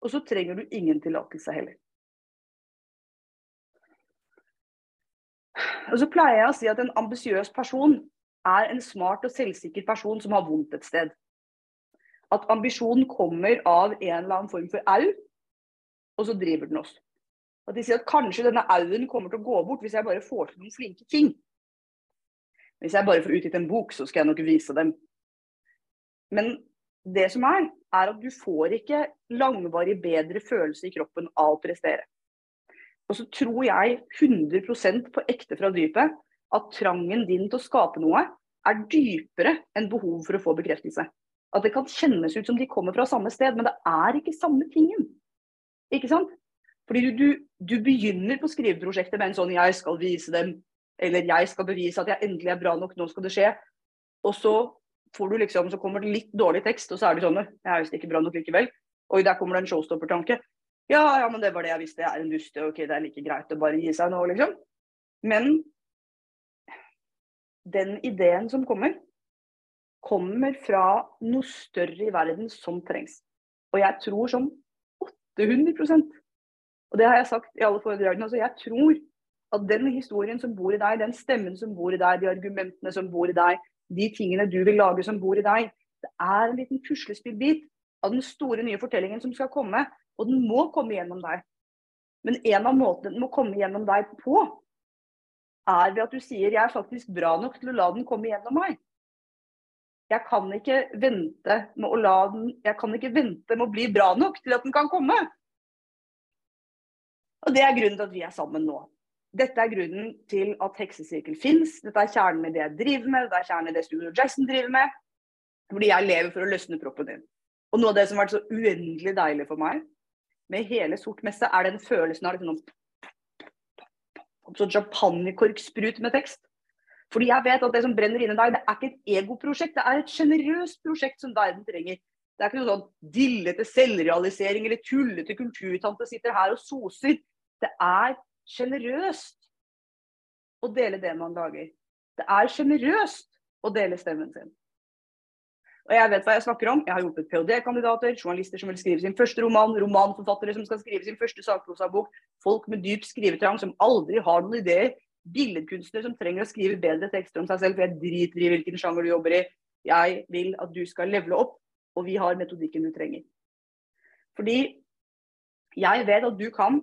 Speaker 2: Og så trenger du ingen tillatelse heller. Og så pleier jeg å si at en ambisiøs person er en smart og selvsikker person som har vondt et sted. At ambisjonen kommer av en eller annen form for au, og så driver den oss. At de sier at kanskje denne auen kommer til å gå bort hvis jeg bare får til noen flinke ting. Hvis jeg bare får utgitt en bok, så skal jeg nok vise dem. Men det som er, er at du får ikke langvarig bedre følelse i kroppen av å prestere. Og så tror jeg 100% på ekte fra dypet at trangen din til å skape noe er dypere enn behovet for å få bekreftelse. At det kan kjennes ut som de kommer fra samme sted, men det er ikke samme tingen. Ikke sant? Fordi du, du, du begynner på skriveprosjektet med en sånn 'jeg skal vise dem', eller 'jeg skal bevise at jeg endelig er bra nok, nå skal det skje'. Og så får du liksom, så kommer det litt dårlig tekst, og så er det sånn 'jeg er visst ikke bra nok likevel'. Oi, der kommer det en showstopper-tanke. Ja, ja, men det var det jeg visste. Jeg er en dust. Ok, det er like greit å bare gi seg nå, liksom. Men den ideen som kommer, kommer fra noe større i verden som trengs. Og jeg tror som 800% Og det har jeg sagt i alle foredragene. Altså jeg tror at den historien som bor i deg, den stemmen som bor i deg, de argumentene som bor i deg, de tingene du vil lage som bor i deg, det er en liten puslespillbit av den store nye fortellingen som skal komme, og den må komme gjennom deg. Men en av måtene den må komme gjennom deg på, er ved at du sier 'jeg er faktisk bra nok til å la den komme gjennom meg'. Jeg kan ikke vente med å la den Jeg kan ikke vente med å bli bra nok til at den kan komme. Og det er grunnen til at vi er sammen nå. Dette er grunnen til at heksesirkel fins. Dette er kjernen i det jeg driver med, dette er kjernen i det Studio Jackson driver med. Fordi jeg lever for å løsne proppen din. Og noe av det som har vært så uendelig deilig for meg, med hele Sort messe, er den følelsen av liksom sånn champagnekorksprut med tekst. Fordi jeg vet at det som brenner inni deg, det er ikke et egoprosjekt, det er et sjenerøst prosjekt som verden trenger. Det er ikke noe sånn dillete selvrealisering eller tullete kulturtante sitter her og soser. Det er sjenerøst å dele det man lager. Det er sjenerøst å dele stemmen sin. Og jeg vet hva jeg snakker om. Jeg har hjulpet ph.d.-kandidater, journalister som vil skrive sin første roman, romanforfattere som skal skrive sin første sakprosabok, folk med dyp skrivetrang som aldri har noen ideer, billedkunstnere som trenger å skrive bedre tekster om seg selv, for jeg driter i hvilken sjanger du jobber i. Jeg vil at du skal levele opp, og vi har metodikken du trenger. Fordi jeg vet at du kan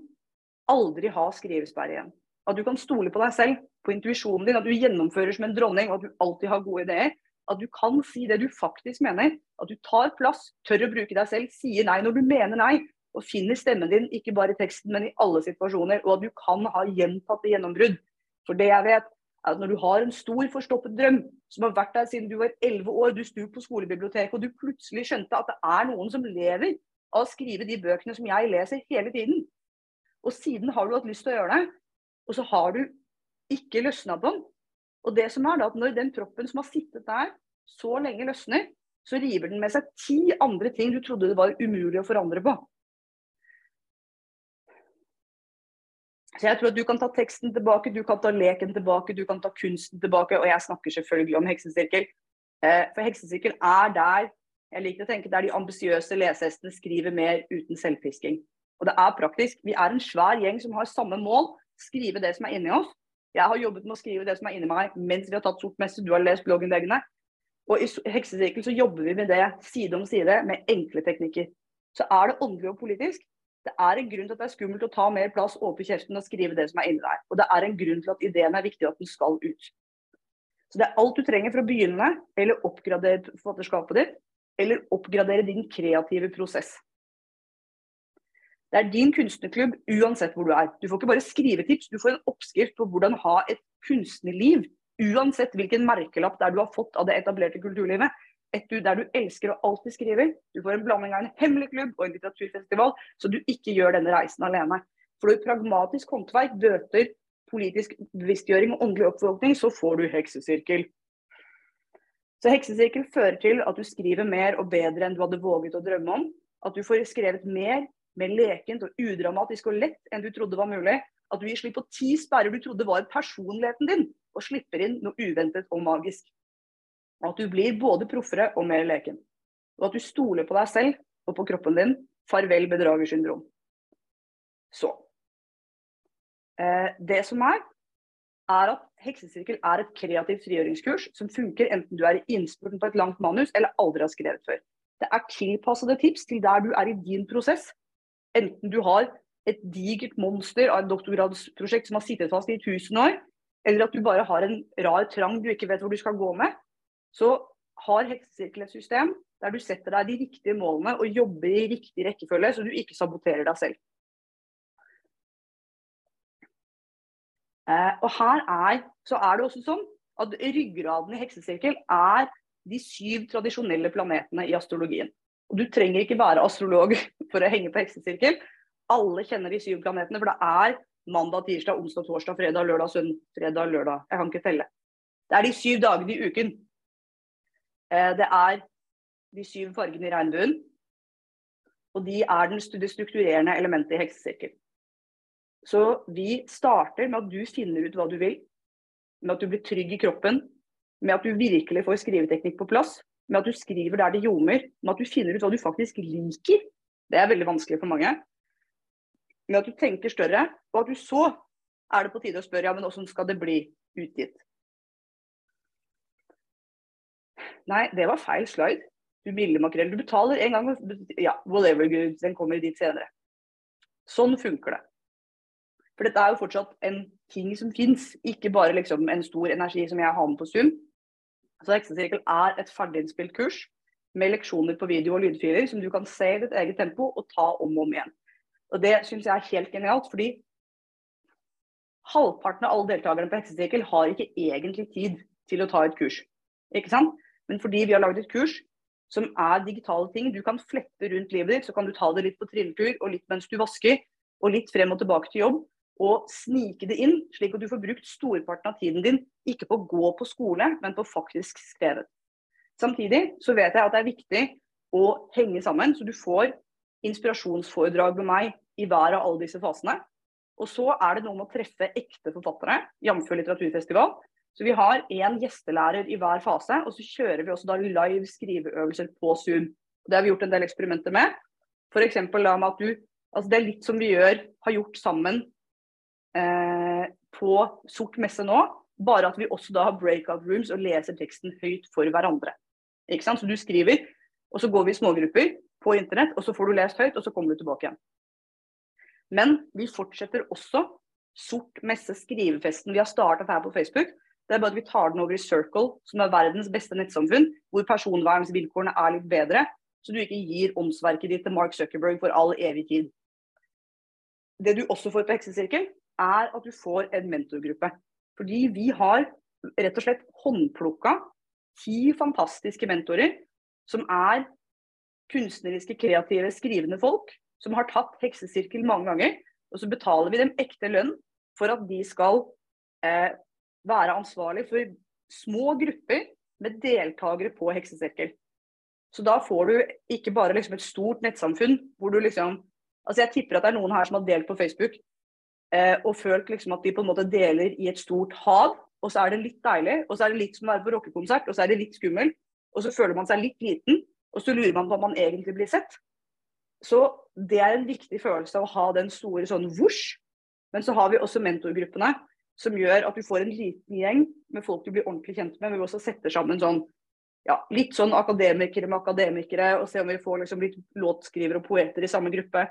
Speaker 2: aldri ha skrivesperre igjen. At du kan stole på deg selv, på intuisjonen din, at du gjennomfører som en dronning, og at du alltid har gode ideer. At du kan si det du faktisk mener. At du tar plass, tør å bruke deg selv, sier nei når du mener nei. Og finner stemmen din ikke bare i teksten, men i alle situasjoner. Og at du kan ha gjentatte gjennombrudd. For det jeg vet, er at når du har en stor, forstoppet drøm som har vært der siden du var 11 år, du sto på skolebiblioteket, og du plutselig skjønte at det er noen som lever av å skrive de bøkene som jeg leser hele tiden. Og siden har du hatt lyst til å gjøre det, og så har du ikke løsna på den. Og det som er da, at Når den proppen som har sittet der så lenge løsner, så river den med seg ti andre ting du trodde det var umulig å forandre på. Så jeg tror at Du kan ta teksten tilbake, du kan ta leken tilbake, du kan ta kunsten tilbake. Og jeg snakker selvfølgelig om heksesirkel. Eh, for heksesirkel er der jeg liker å tenke der de ambisiøse lesehestene skriver mer uten selvpisking. Og det er praktisk. Vi er en svær gjeng som har samme mål, skrive det som er inni oss. Jeg har jobbet med å skrive det som er inni meg mens vi har tatt sort messe. Du har lest blogginnleggene. Og i Heksesirkel så jobber vi med det side om side med enkle teknikker. Så er det åndelig og politisk. Det er en grunn til at det er skummelt å ta mer plass, åpne kjeften og skrive det som er inni deg. Og det er en grunn til at ideen er viktig, at den skal ut. Så det er alt du trenger for å begynne, eller oppgradere forfatterskapet ditt, eller oppgradere din kreative prosess. Det er din kunstnerklubb uansett hvor du er. Du får ikke bare skrivetips, du får en oppskrift på hvordan ha et kunstnerliv. Uansett hvilken merkelapp der du har fått av det etablerte kulturlivet. Et du, der du elsker å alltid skrive. Du får en blanding av en hemmelig klubb og en litteraturfestival, så du ikke gjør denne reisen alene. For du pragmatisk håndverk bøter politisk bevisstgjøring og åndelig oppvåkning, så får du heksesirkel. Så heksesirkel fører til at du skriver mer og bedre enn du hadde våget å drømme om. At du får skrevet mer, mer lekent og udramatisk og lett enn du trodde var mulig. At du gir slipp på ti sperrer du trodde var personligheten din, og slipper inn noe uventet og magisk. Og at du blir både proffere og mer leken. Og at du stoler på deg selv og på kroppen din. Farvel bedragersyndrom. Så Eh, det som er, er at Heksesirkel er et kreativt frigjøringskurs som funker enten du er i innspurten på et langt manus eller aldri har skrevet før. Det er tilpassede tips til der du er i din prosess. Enten du har et digert monster av et doktorgradsprosjekt som har sittet fast i 1000 år, eller at du bare har en rar trang du ikke vet hvor du skal gå med, så har Heksesirkel et system der du setter deg de riktige målene og jobber i riktig rekkefølge, så du ikke saboterer deg selv. Eh, og her er, så er det også sånn at ryggraden i heksesirkel er de syv tradisjonelle planetene i astrologien. Og Du trenger ikke være astrolog [laughs] for å henge på heksesirkel. Alle kjenner de syv planetene, for det er mandag, tirsdag, onsdag, torsdag, fredag, lørdag, søndag, fredag, lørdag. Jeg kan ikke telle. Det er de syv dagene i uken. Eh, det er de syv fargene i regnbuen. Og de er det strukturerende elementet i heksesirkel. Så vi starter med at du finner ut hva du vil, med at du blir trygg i kroppen, med at du virkelig får skriveteknikk på plass, med at du skriver der det ljomer, med at du finner ut hva du faktisk liker. Det er veldig vanskelig for mange. Med at du tenker større, og at du så er det på tide å spørre ja, men hvordan skal det bli utgitt. Nei, det var feil slide. Du milde makrell. Du betaler en gang, ja, whatever good, den kommer dit senere. Sånn funker det. For dette er jo fortsatt en ting som fins, ikke bare liksom en stor energi som jeg har med på Zoom. Så Heksesirkel er et ferdiginnspilt kurs med leksjoner på video og lydfiler som du kan se i ditt eget tempo og ta om og om igjen. Og Det syns jeg er helt genialt, fordi halvparten av alle deltakerne på Heksesirkel har ikke egentlig tid til å ta et kurs. Ikke sant? Men fordi vi har laget et kurs som er digitale ting, du kan flette rundt livet ditt, så kan du ta det litt på trilletur og litt mens du vasker, og litt frem og tilbake til jobb og snike det inn, slik at du får brukt storparten av tiden din ikke på å gå på skole, men på faktisk skrevet. Samtidig så vet jeg at det er viktig å henge sammen, så du får inspirasjonsforedrag med meg i hver av alle disse fasene. Og så er det noe med å treffe ekte forfattere, jf. litteraturfestival. Så vi har én gjestelærer i hver fase, og så kjører vi også da live skriveøvelser på Zoom. Det har vi gjort en del eksperimenter med. F.eks. med at du Altså det er litt som vi gjør, har gjort sammen eh, på sort messe nå, bare at vi også da har breakout rooms og leser teksten høyt for hverandre. Ikke sant? Så du skriver, og så går vi i smågrupper på internett, og så får du lest høyt, og så kommer du tilbake igjen. Men vi fortsetter også sort messe skrivefesten vi har startet her på Facebook. Det er bare at vi tar den over i Circle, som er verdens beste nettsamfunn, hvor personvernsvilkårene er litt bedre, så du ikke gir åndsverket ditt til Mark Zuckerberg for all evig tid. Det du også får på Heksesirkel, er at du får en mentorgruppe. Fordi vi har rett og slett håndplukka ti fantastiske mentorer som er kunstneriske, kreative, skrivende folk som har tatt heksesirkel mange ganger. Og så betaler vi dem ekte lønn for at de skal eh, være ansvarlig for små grupper med deltakere på heksesirkel. Så da får du ikke bare liksom et stort nettsamfunn hvor du liksom Altså Jeg tipper at det er noen her som har delt på Facebook Eh, og følt liksom at de på en måte deler i et stort hav. Og så er det litt deilig, og så er det litt som å være på rockekonsert, og så er det litt skummelt. Og så føler man seg litt liten, og så lurer man på om man egentlig blir sett. Så det er en viktig følelse av å ha den store sånn vosj. Men så har vi også mentorgruppene, som gjør at du får en liten gjeng med folk du blir ordentlig kjent med. Men Vi også setter sammen sånn ja, litt sånn akademikere med akademikere, og se om vi får liksom litt låtskrivere og poeter i samme gruppe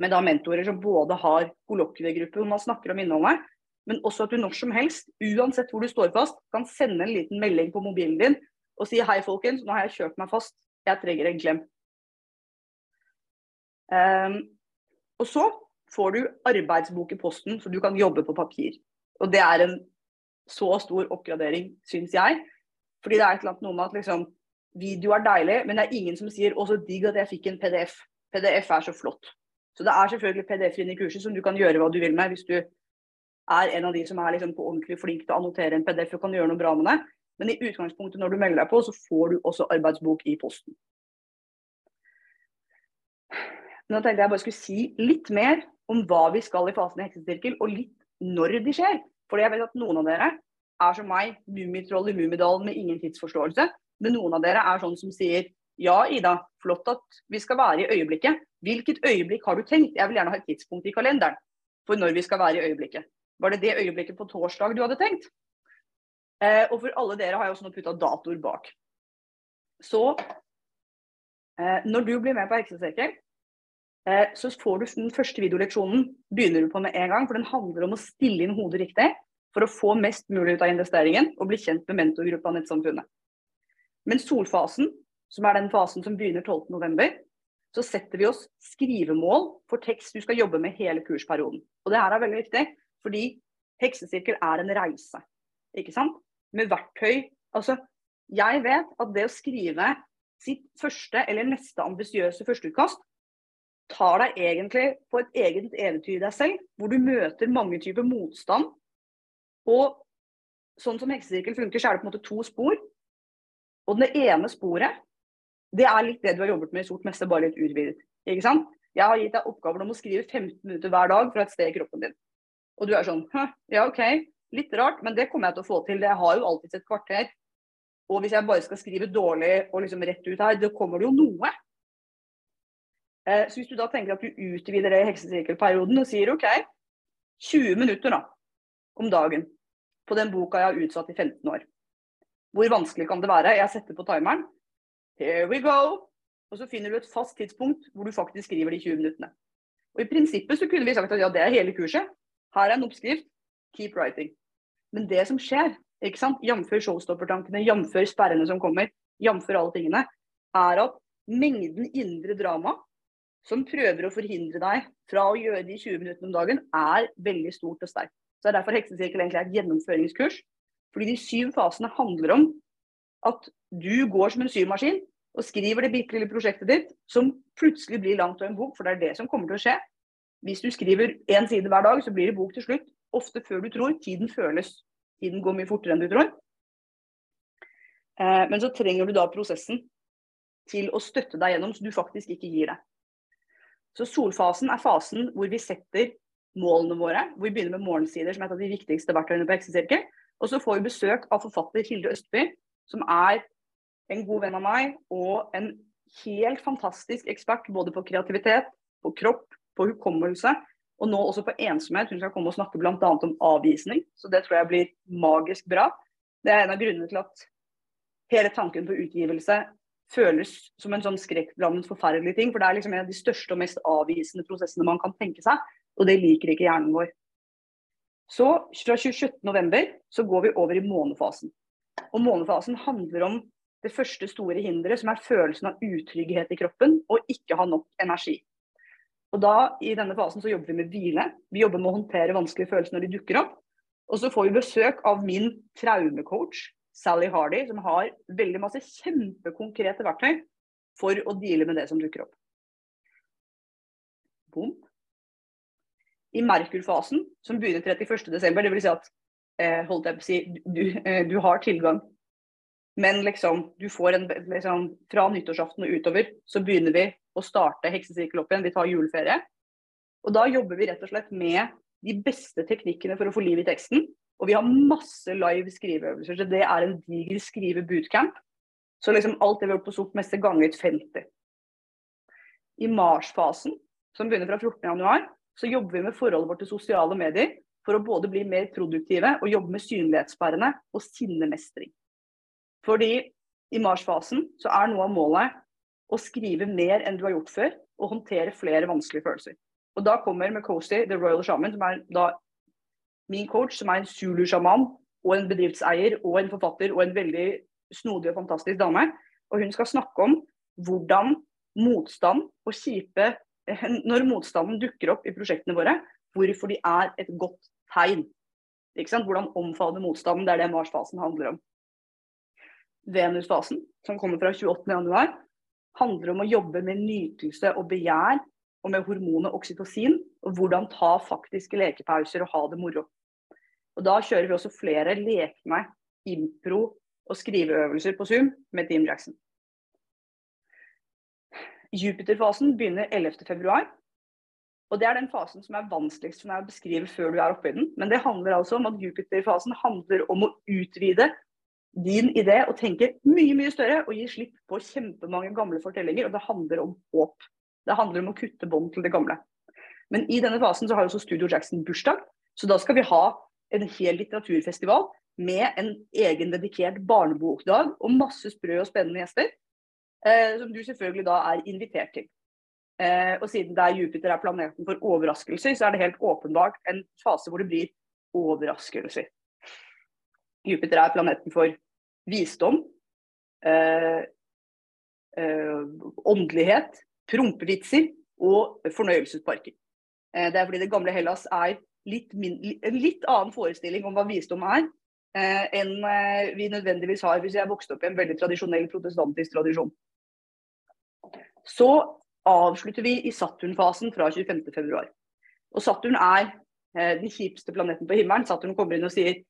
Speaker 2: med da mentorer som både har kollokviegruppe hvor man snakker om innholdet, men også at du når som helst, uansett hvor du står fast, kan sende en liten melding på mobilen din og si hei, folkens, nå har jeg kjørt meg fast, jeg trenger en klem. Um, Og så får du arbeidsbok i posten, så du kan jobbe på papir. Og det er en så stor oppgradering, syns jeg. Fordi det er et eller annet noe med at liksom, video er deilig, men det er ingen som sier 'å, så digg at jeg fikk en PDF'. PDF er så flott. Så det er selvfølgelig PDF-er inne i kurset som du kan gjøre hva du vil med hvis du er en av de som er liksom på ordentlig flink til å annotere en PDF og kan gjøre noe bra med det. Men i utgangspunktet når du melder deg på, så får du også arbeidsbok i posten. Nå tenkte jeg bare skulle si litt mer om hva vi skal i fasen i heksesirkel, og litt når de skjer. Fordi jeg vet at noen av dere er som meg, mummitroll i Mummidalen med ingen tidsforståelse. Men noen av dere er sånn som sier ja, Ida, flott at vi skal være i øyeblikket. Hvilket øyeblikk har du tenkt? Jeg vil gjerne ha et tidspunkt i kalenderen for når vi skal være i øyeblikket. Var det det øyeblikket på torsdag du hadde tenkt? Eh, og for alle dere har jeg også nå putta datoer bak. Så eh, når du blir med på Heksesekken, eh, så får du den første videoleksjonen begynner du på med en gang. For den handler om å stille inn hodet riktig for å få mest mulig ut av investeringen og bli kjent med mentorgruppa Nettsamfunnet. Men solfasen, som er den fasen som begynner 12.11, så setter vi oss skrivemål for tekst du skal jobbe med hele kursperioden. Og det her er veldig viktig, fordi heksesirkel er en reise. Ikke sant? Med verktøy. Altså, jeg vet at det å skrive sitt første eller neste ambisiøse førsteutkast tar deg egentlig på et eget eventyr i deg selv, hvor du møter mange typer motstand. Og sånn som heksesirkel funker, så er det på en måte to spor. Og det ene sporet, det er litt det du har jobbet med i sort meste, bare litt utvidet. Ikke sant? Jeg har gitt deg oppgaver om å skrive 15 minutter hver dag fra et sted i kroppen din. Og du er sånn ja OK, litt rart, men det kommer jeg til å få til. Jeg har jo alltids et kvarter. Og hvis jeg bare skal skrive dårlig og liksom rett ut her, da kommer det jo noe. Eh, så hvis du da tenker at du utvider det i heksesirkelperioden og sier OK, 20 minutter da, om dagen på den boka jeg har utsatt i 15 år. Hvor vanskelig kan det være? Jeg setter på timeren. Here we go. Og så finner du et fast tidspunkt hvor du faktisk skriver de 20 minuttene. Og I prinsippet så kunne vi sagt at ja, det er hele kurset. Her er en oppskrift. Keep writing. Men det som skjer, ikke sant, jf. showstoppertankene, jf. sperrene som kommer, jf. alle tingene, er at mengden indre drama som prøver å forhindre deg fra å gjøre de 20 minuttene om dagen, er veldig stort og sterkt. Så det er derfor Heksesirkel egentlig er et gjennomføringskurs. Fordi de syv fasene handler om at du går som en syvmaskin og skriver det bitte lille prosjektet ditt, som plutselig blir langt av en bok, for det er det som kommer til å skje. Hvis du skriver én side hver dag, så blir det bok til slutt. Ofte før du tror. Tiden føles. Tiden går mye fortere enn du tror. Eh, men så trenger du da prosessen til å støtte deg gjennom, så du faktisk ikke gir deg. Så solfasen er fasen hvor vi setter målene våre. Hvor vi begynner med morgensider, som er et av de viktigste verktøyene på Heksesirkel. Og så får vi besøk av forfatter Hilde Østby, som er en god venn av meg og en helt fantastisk ekspert både på kreativitet, på kropp, på hukommelse og nå også på ensomhet. Hun skal komme og snakke bl.a. om avvisning, så det tror jeg blir magisk bra. Det er en av grunnene til at hele tanken på utgivelse føles som en sånn skrekkblandet forferdelig ting. For det er liksom en av de største og mest avvisende prosessene man kan tenke seg, og det liker ikke hjernen vår. Så fra 27.11 så går vi over i månefasen. Og månefasen handler om det første store hinderet, som er følelsen av utrygghet i kroppen og ikke ha nok energi. Og da, I denne fasen så jobber vi med hvile. Vi jobber med å håndtere vanskelige følelser når de dukker opp. Og så får vi besøk av min traumecoach, Sally Hardy, som har veldig masse kjempekonkrete verktøy for å deale med det som dukker opp. Bom. I Merkur-fasen, som begynner 31.12., dvs. Si at holdt jeg på å si, du, eh, du har tilgang men liksom, du får en, liksom, fra nyttårsaften og utover så begynner vi å starte heksesirkel opp igjen. Vi tar juleferie. Og da jobber vi rett og slett med de beste teknikkene for å få liv i teksten. Og vi har masse live skriveøvelser. Så det er en diger skrive-bootcamp. Så liksom alt det vi har gjort på sort meste ganget 50. I Mars-fasen, som begynner fra 14.1, så jobber vi med forholdet vårt til sosiale medier for å både bli mer produktive og jobbe med synlighetssperrene og sinnemestring. Fordi i Mars-fasen så er noe av målet å skrive mer enn du har gjort før, og håndtere flere vanskelige følelser. Og da kommer Makosi, The Royal Shaman, som er da min coach, som er en Zulu-sjaman og en bedriftseier og en forfatter og en veldig snodig og fantastisk dame. Og hun skal snakke om hvordan motstand og kjipe når motstanden dukker opp i prosjektene våre, hvorfor de er et godt tegn. Ikke sant? Hvordan omfavne motstanden, det er det Mars-fasen handler om. Venus-fasen, som kommer fra 28.1, handler om å jobbe med nytelse og begjær, og med hormonet oksytocin, og hvordan ta faktiske lekepauser og ha det moro. Og Da kjører vi også flere lekne impro og skriveøvelser på Zoom med Team Jackson. Jupiter-fasen begynner 11.2. Og det er den fasen som er vanskeligst for meg å beskrive før du er oppe i den. Men det handler altså om at Jupiter-fasen handler om å utvide din idé og tenke mye mye større og gi slipp på kjempemange gamle fortellinger. Og det handler om håp. Det handler om å kutte bånd til det gamle. Men i denne fasen så har også Studio Jackson bursdag, så da skal vi ha en hel litteraturfestival med en egen dedikert barnebokdag og masse sprø og spennende gjester. Eh, som du selvfølgelig da er invitert til. Eh, og siden det er Jupiter er planeten for overraskelser, så er det helt åpenbart en fase hvor det blir overraskelser. Jupiter er planeten for visdom, eh, eh, åndelighet, prompevitser og fornøyelsesparker. Eh, det er fordi det gamle Hellas er litt min, en litt annen forestilling om hva visdom er, eh, enn eh, vi nødvendigvis har hvis jeg vokste opp i en veldig tradisjonell protestantisk tradisjon. Så avslutter vi i Saturn-fasen fra 25.2. Og Saturn er eh, den kjipeste planeten på himmelen. Saturn kommer inn og sier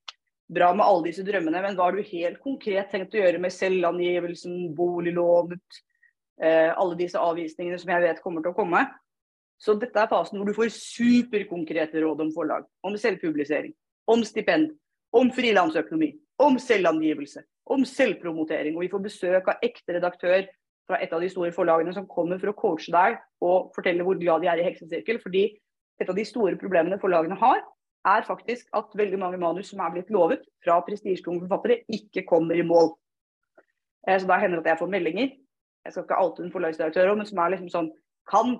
Speaker 2: bra med alle disse drømmene, men hva har du helt konkret tenkt å gjøre med selvangivelsen, boliglånet, eh, alle disse avvisningene som jeg vet kommer til å komme? Så dette er fasen hvor du får superkonkrete råd om forlag, om selvpublisering, om stipend, om frilansøkonomi, om selvangivelse, om selvpromotering. Og vi får besøk av ekte redaktør fra et av de store forlagene som kommer for å coache deg og fortelle hvor glad de er i heksesirkel. Fordi et av de store problemene forlagene har, er faktisk at veldig mange manus som er blitt lovet fra prestisjetunge forfattere, ikke kommer i mål. Eh, så da hender det at jeg får meldinger. Jeg skal ikke oute en forlagsdirektør, men som er liksom sånn Kan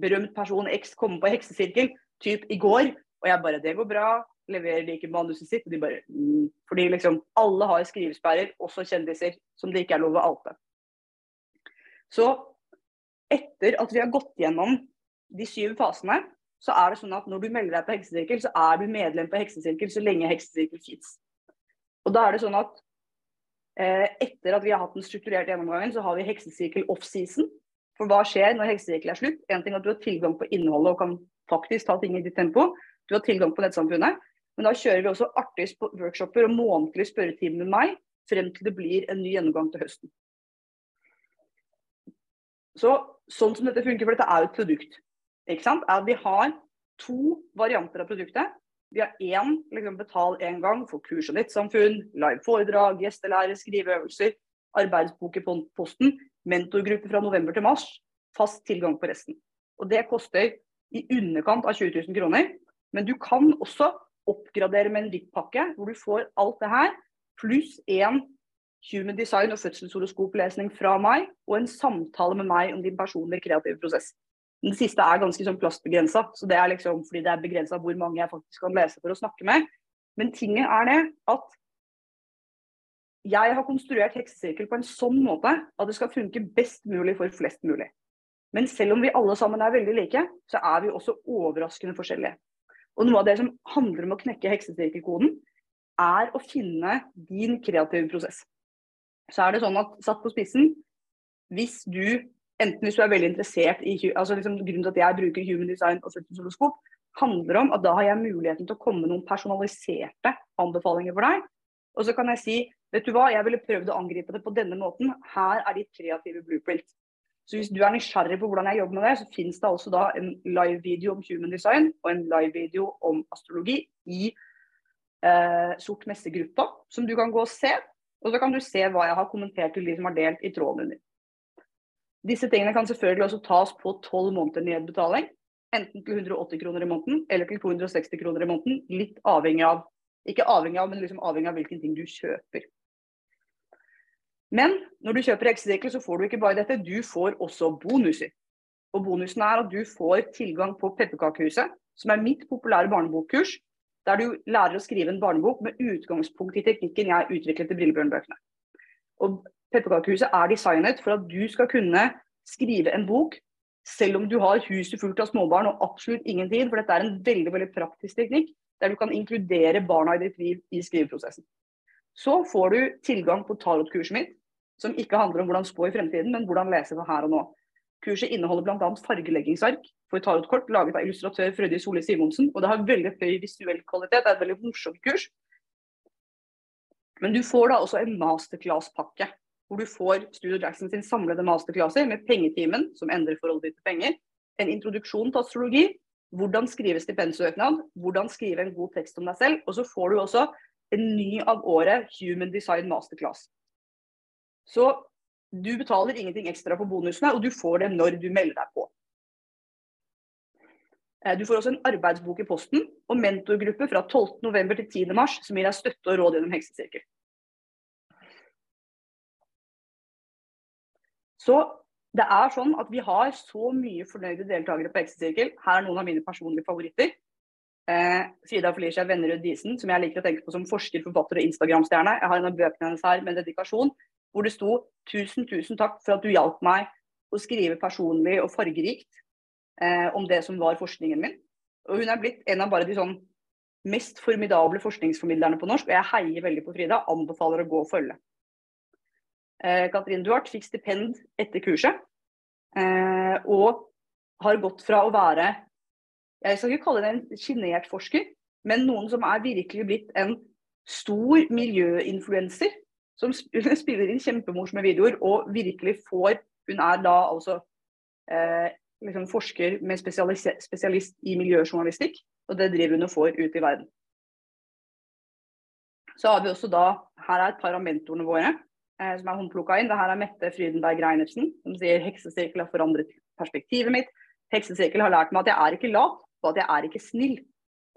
Speaker 2: berømt person X komme på heksesirkel, typ i går? Og jeg bare Det går bra. Leverer de ikke manuset sitt? Og de bare mm. Fordi liksom alle har skrivesperrer, også kjendiser, som det ikke er lov å oute. Så etter at vi har gått gjennom de syv fasene, så er det sånn at når du melder deg på heksesirkel, så er du medlem på heksesirkel så lenge heksesirkel fins. Og da er det sånn at eh, etter at vi har hatt den strukturerte gjennomgangen, så har vi heksesirkel off-season. For hva skjer når heksesirkel er slutt? En ting er at du har tilgang på innholdet og kan faktisk ta ting i ditt tempo. Du har tilgang på nettsamfunnet. Men da kjører vi også artige workshoper og månedlig spørretimer med meg frem til det blir en ny gjennomgang til høsten. Så, sånn som dette funker, for dette er jo et produkt, ikke sant? er at vi har to varianter av produktet. Vi har én liksom, betal én gang for kurs og nettsamfunn, live foredrag, gjestelære, skriveøvelser, arbeidsbok i posten, mentorgruppe fra november til mars, fast tilgang på resten. Og Det koster i underkant av 20 000 kroner. Men du kan også oppgradere med en VIP-pakke, hvor du får alt det her, pluss én human design og fødselshoroskoplesning fra meg, og en samtale med meg om din personlige kreative prosess. Den siste er ganske sånn plastbegrensa, så det er liksom fordi det er begrensa hvor mange jeg faktisk kan lese for å snakke med. Men tinget er det at jeg har konstruert heksesirkel på en sånn måte at det skal funke best mulig for flest mulig. Men selv om vi alle sammen er veldig like, så er vi også overraskende forskjellige. Og noe av det som handler om å knekke heksesirkelkoden, er å finne din kreative prosess så er det sånn at satt på spissen, hvis du enten hvis du er veldig interessert i altså liksom Grunnen til at jeg bruker human design og fødselshoroskop, handler om at da har jeg muligheten til å komme med noen personaliserte anbefalinger for deg. Og så kan jeg si vet du hva, jeg ville prøvd å angripe det på denne måten. Her er ditt kreative blueprint. Så hvis du er nysgjerrig på hvordan jeg jobber med det, så finnes det altså da en live-video om human design og en live-video om astrologi i eh, Sort messe-gruppa, som du kan gå og se. Og så kan du se hva jeg har kommentert til de som har delt i tråden under. Disse tingene kan selvfølgelig også tas på tolv måneder nedbetaling. Enten til 180 kroner i måneden eller til 260 kroner i måneden. Litt avhengig av ikke avhengig av, men liksom avhengig av hvilken ting du kjøper. Men når du kjøper Hexedekkel, så får du ikke bare dette, du får også bonuser. Og bonusen er at du får tilgang på Pepperkakehuset, som er mitt populære barnebokkurs, der du lærer å skrive en barnebok med utgangspunkt i teknikken jeg utviklet til Brillebjørn-bøkene. Og Pepperkakehuset er designet for at du skal kunne skrive en bok selv om du har huset fullt av småbarn og absolutt ingen tid, for dette er en veldig veldig praktisk teknikk der du kan inkludere barna i ditt liv i skriveprosessen. Så får du tilgang på tarotkurset mitt, som ikke handler om hvordan spå i fremtiden, men hvordan lese for her og nå. Kurset inneholder bl.a. fargeleggingsark for tarotkort laget av illustratør Frøydis Solli Simonsen. Og det har veldig høy visuell kvalitet. Det er et veldig morsomt kurs. Men du får da også en masterclass-pakke, hvor du får Studio Jackson sin samlede masterclasser med pengetimen, som endrer forholdet ditt til penger, en introduksjon til astrologi, hvordan skrive stipendsøknad, hvordan skrive en god tekst om deg selv, og så får du også en ny av året Human Design Masterclass. Så du betaler ingenting ekstra for bonusene, og du får det når du melder deg på. Eh, du får også en arbeidsbok i posten og mentorgruppe fra 12.11. til 10.3 som gir deg støtte og råd gjennom heksesirkel. Så det er sånn at vi har så mye fornøyde deltakere på heksesirkel. Her er noen av mine personlige favoritter. Eh, Frida Felicia Vennerud Disen, som jeg liker å tenke på som forsker, forfatter og Instagram-stjerne. Jeg har en av bøkene hennes her med dedikasjon hvor det sto 'Tusen, tusen takk for at du hjalp meg å skrive personlig og fargerikt eh, om det som var forskningen min'. Og Hun er blitt en av bare de sånn mest formidable forskningsformidlerne på norsk, og jeg heier veldig på Frida. Anbefaler å gå og følge. Eh, Katrin Duart fikk stipend etter kurset, eh, og har gått fra å være jeg skal ikke kalle det en sjenert forsker, men noen som er virkelig blitt en stor miljøinfluenser som [laughs] spiller inn kjempemorsomme videoer og virkelig får Hun er da altså eh, liksom forsker med spesialist, i miljøjournalistikk, og det driver hun og får ut i verden. Så har vi også da Her er et par av mentorene våre eh, som er håndplukka inn. Det her er Mette Frydenberg Reinertsen, som sier heksesirkel har forandret perspektivet mitt. Heksesirkel har lært meg at jeg er ikke lat, og at jeg er ikke snill.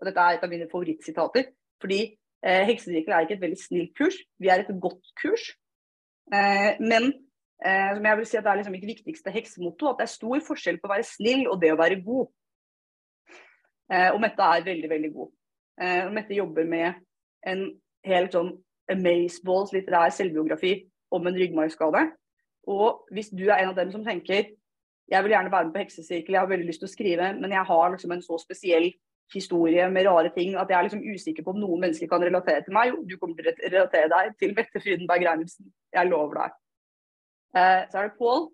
Speaker 2: Og dette er et av mine favorittsitater. Fordi Eh, Heksesirkel er ikke et veldig snilt kurs, vi er et godt kurs. Eh, men eh, som jeg vil si at det er liksom ikke viktigste heksemotto, at det er stor forskjell på å være snill og det å være god. Eh, og Mette er veldig, veldig god. Eh, Mette jobber med en helt sånn amazeballs litterær selvbiografi om en ryggmargskade. Og hvis du er en av dem som tenker jeg vil gjerne være med på heksesirkel, jeg har veldig lyst til å skrive, men jeg har liksom en så spesiell historie med rare ting at jeg er liksom usikker på om noen mennesker kan relatere til meg. Jo, du kommer til å relatere deg til Mette Frydenberg Reinertsen. Jeg lover deg. Eh, så er det Pål.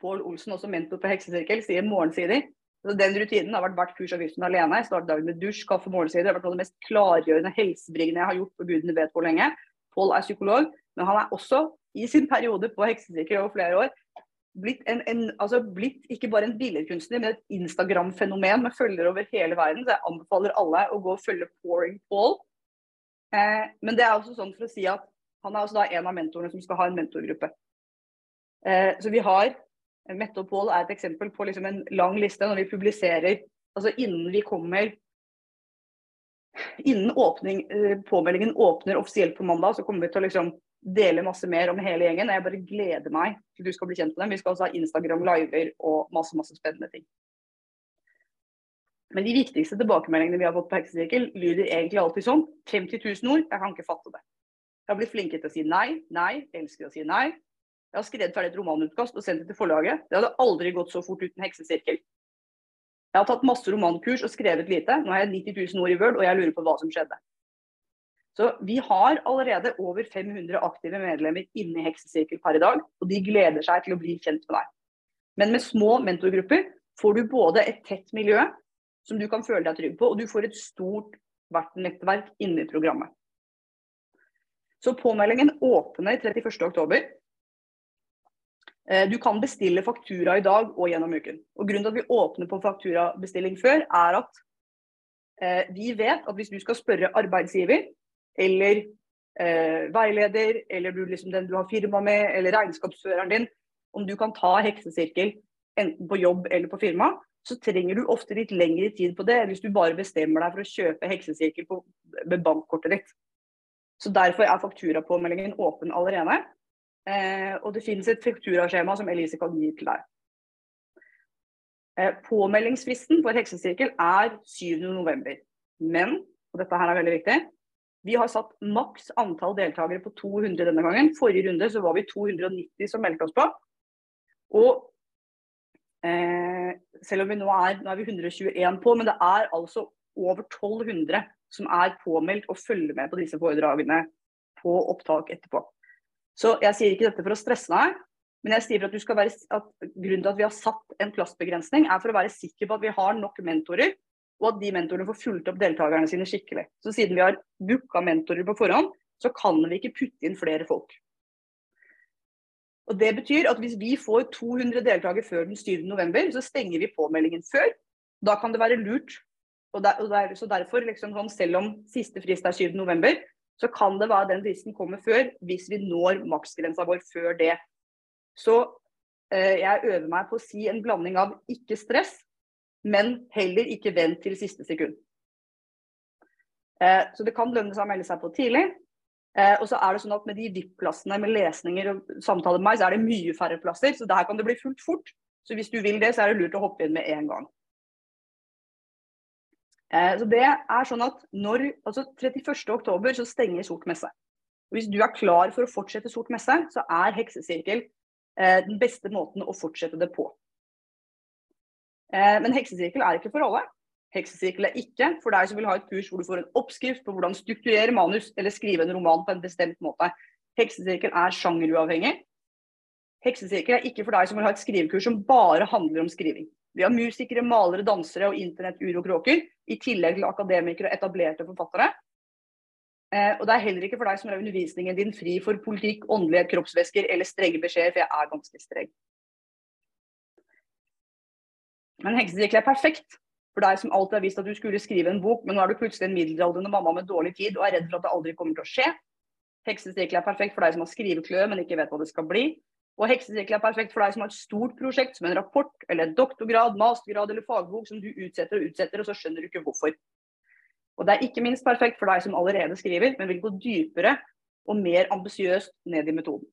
Speaker 2: Pål Olsen, også mentor på heksesirkel, sier morgensider. Den rutinen har vært hvert kurs av virksomhet alene. Jeg startet dagen med dusj, kaffe, morgensider. Det har vært noe av det mest klargjørende helsebringende jeg har gjort på gudene vet hvor lenge. Pål er psykolog, men han er også i sin periode på heksesirkel over flere år blitt, en, en, altså blitt ikke bare en billedkunstner, men et Instagram-fenomen med følgere over hele verden. Så jeg anbefaler alle å gå og følge Pouring Paul. Eh, men det er også sånn for å si at han er også da en av mentorene som skal ha en mentorgruppe. Eh, så vi har Mette og Pål er et eksempel på liksom en lang liste når vi publiserer altså Innen vi kommer Innen åpning, eh, påmeldingen åpner offisielt på mandag, så kommer vi til å liksom dele masse mer om hele gjengen. Jeg bare gleder meg til du skal bli kjent med dem. Vi skal også ha Instagram-liver og masse masse spennende ting. Men de viktigste tilbakemeldingene vi har fått på Heksesirkel, lyder egentlig alltid sånn. 50 000 ord, jeg kan ikke fatte det. Jeg har blitt flinkere til å si nei, nei, elsker å si nei. Jeg har skrevet ferdig et romanutkast og sendt det til forlaget. Det hadde aldri gått så fort uten heksesirkel. Jeg har tatt masse romankurs og skrevet lite. Nå har jeg 90 000 ord i Word, og jeg lurer på hva som skjedde. Så vi har allerede over 500 aktive medlemmer inne i Heksesirkel per i dag, og de gleder seg til å bli kjent med deg. Men med små mentorgrupper får du både et tett miljø som du kan føle deg trygg på, og du får et stort vertnettverk inne i programmet. Så påmeldingen åpner 31.10. Eh, du kan bestille faktura i dag og gjennom uken. Og Grunnen til at vi åpner på fakturabestilling før, er at eh, vi vet at hvis du skal spørre arbeidsgiver eller eh, veileder, eller du, liksom, den du har firma med, eller regnskapsføreren din, om du kan ta heksesirkel enten på jobb eller på firma, så trenger du ofte litt lengre tid på det hvis du bare bestemmer deg for å kjøpe heksesirkel på, med bankkortet ditt. Så Derfor er fakturapåmeldingen åpen allerede. Eh, og det finnes et fakturaskjema som Elise kan gi til deg. Eh, påmeldingsfristen for heksesirkel er 7.11. Men, og dette her er veldig viktig, vi har satt maks antall deltakere på 200 denne gangen. Forrige runde så var vi 290 som meldte oss på. Og Eh, selv om vi nå er, nå er vi 121 på, men det er altså over 1200 som er påmeldt og følger med på disse foredragene på opptak etterpå. Så jeg sier ikke dette for å stresse deg, men jeg sier for at, være, at grunnen til at vi har satt en plassbegrensning, er for å være sikker på at vi har nok mentorer, og at de mentorene får fulgt opp deltakerne sine skikkelig. Så siden vi har booka mentorer på forhånd, så kan vi ikke putte inn flere folk. Og Det betyr at hvis vi får 200 deltakere før den 7. november, så stenger vi påmeldingen før. Da kan det være lurt. Og der, og der, så derfor, liksom, sånn, Selv om siste frist er 7. november, så kan det være den fristen kommer før hvis vi når maksgrensa vår før det. Så eh, jeg øver meg på å si en blanding av ikke stress, men heller ikke vent til siste sekund. Eh, så det kan lønne seg å melde seg på tidlig. Eh, og så er det sånn at Med de VIP-plassene med lesninger og samtaler med meg, så er det mye færre plasser. Så der kan det bli fullt fort. Så hvis du vil det, så er det lurt å hoppe inn med en gang. Eh, så det er sånn at når, altså 31.10 så stenger Sort messe. Hvis du er klar for å fortsette Sort messe, så er heksesirkel eh, den beste måten å fortsette det på. Eh, men heksesirkel er ikke for alle. Heksesirkel er ikke for deg som vil ha et kurs hvor du får en oppskrift på hvordan strukturere manus eller skrive en roman på en bestemt måte. Heksesirkel er sjangeruavhengig. Heksesirkel er ikke for deg som vil ha et skrivekurs som bare handler om skriving. Vi har musikere, malere, dansere og internett-urokråker, i tillegg til akademikere og etablerte forfattere. Eh, og det er heller ikke for deg som ha undervisningen din fri for politikk, åndelighet, kroppsvæsker eller strenge beskjeder, for jeg er ganske streng. Men heksesirkel er perfekt for deg som alltid har visst at du skulle skrive en bok, men nå er du plutselig en middelaldrende mamma med dårlig tid og er redd for at det aldri kommer til å skje. Heksesirkel er perfekt for deg som har skrivekløe, men ikke vet hva det skal bli. Og heksesirkel er perfekt for deg som har et stort prosjekt som en rapport eller en doktorgrad, mastergrad eller fagbok som du utsetter og utsetter, og så skjønner du ikke hvorfor. Og det er ikke minst perfekt for deg som allerede skriver, men vil gå dypere og mer ambisiøst ned i metoden.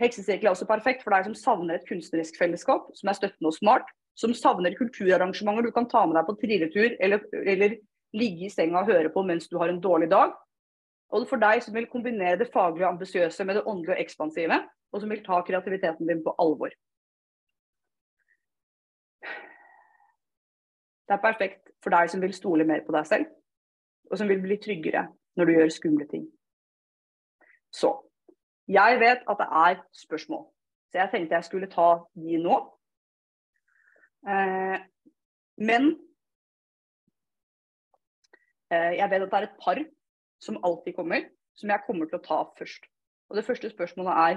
Speaker 2: Heksesirkel er også perfekt for deg som savner et kunstnerisk fellesskap, som er støttende og smart, som savner kulturarrangementer du kan ta med deg på trilletur eller, eller ligge i senga og høre på mens du har en dårlig dag. Og for deg som vil kombinere det faglige og ambisiøse med det åndelige og ekspansive, og som vil ta kreativiteten din på alvor. Det er perfekt for deg som vil stole mer på deg selv, og som vil bli tryggere når du gjør skumle ting. Så jeg vet at det er spørsmål, så jeg tenkte jeg skulle ta de nå. Eh, men eh, jeg vet at det er et par som alltid kommer, som jeg kommer til å ta først. Og Det første spørsmålet er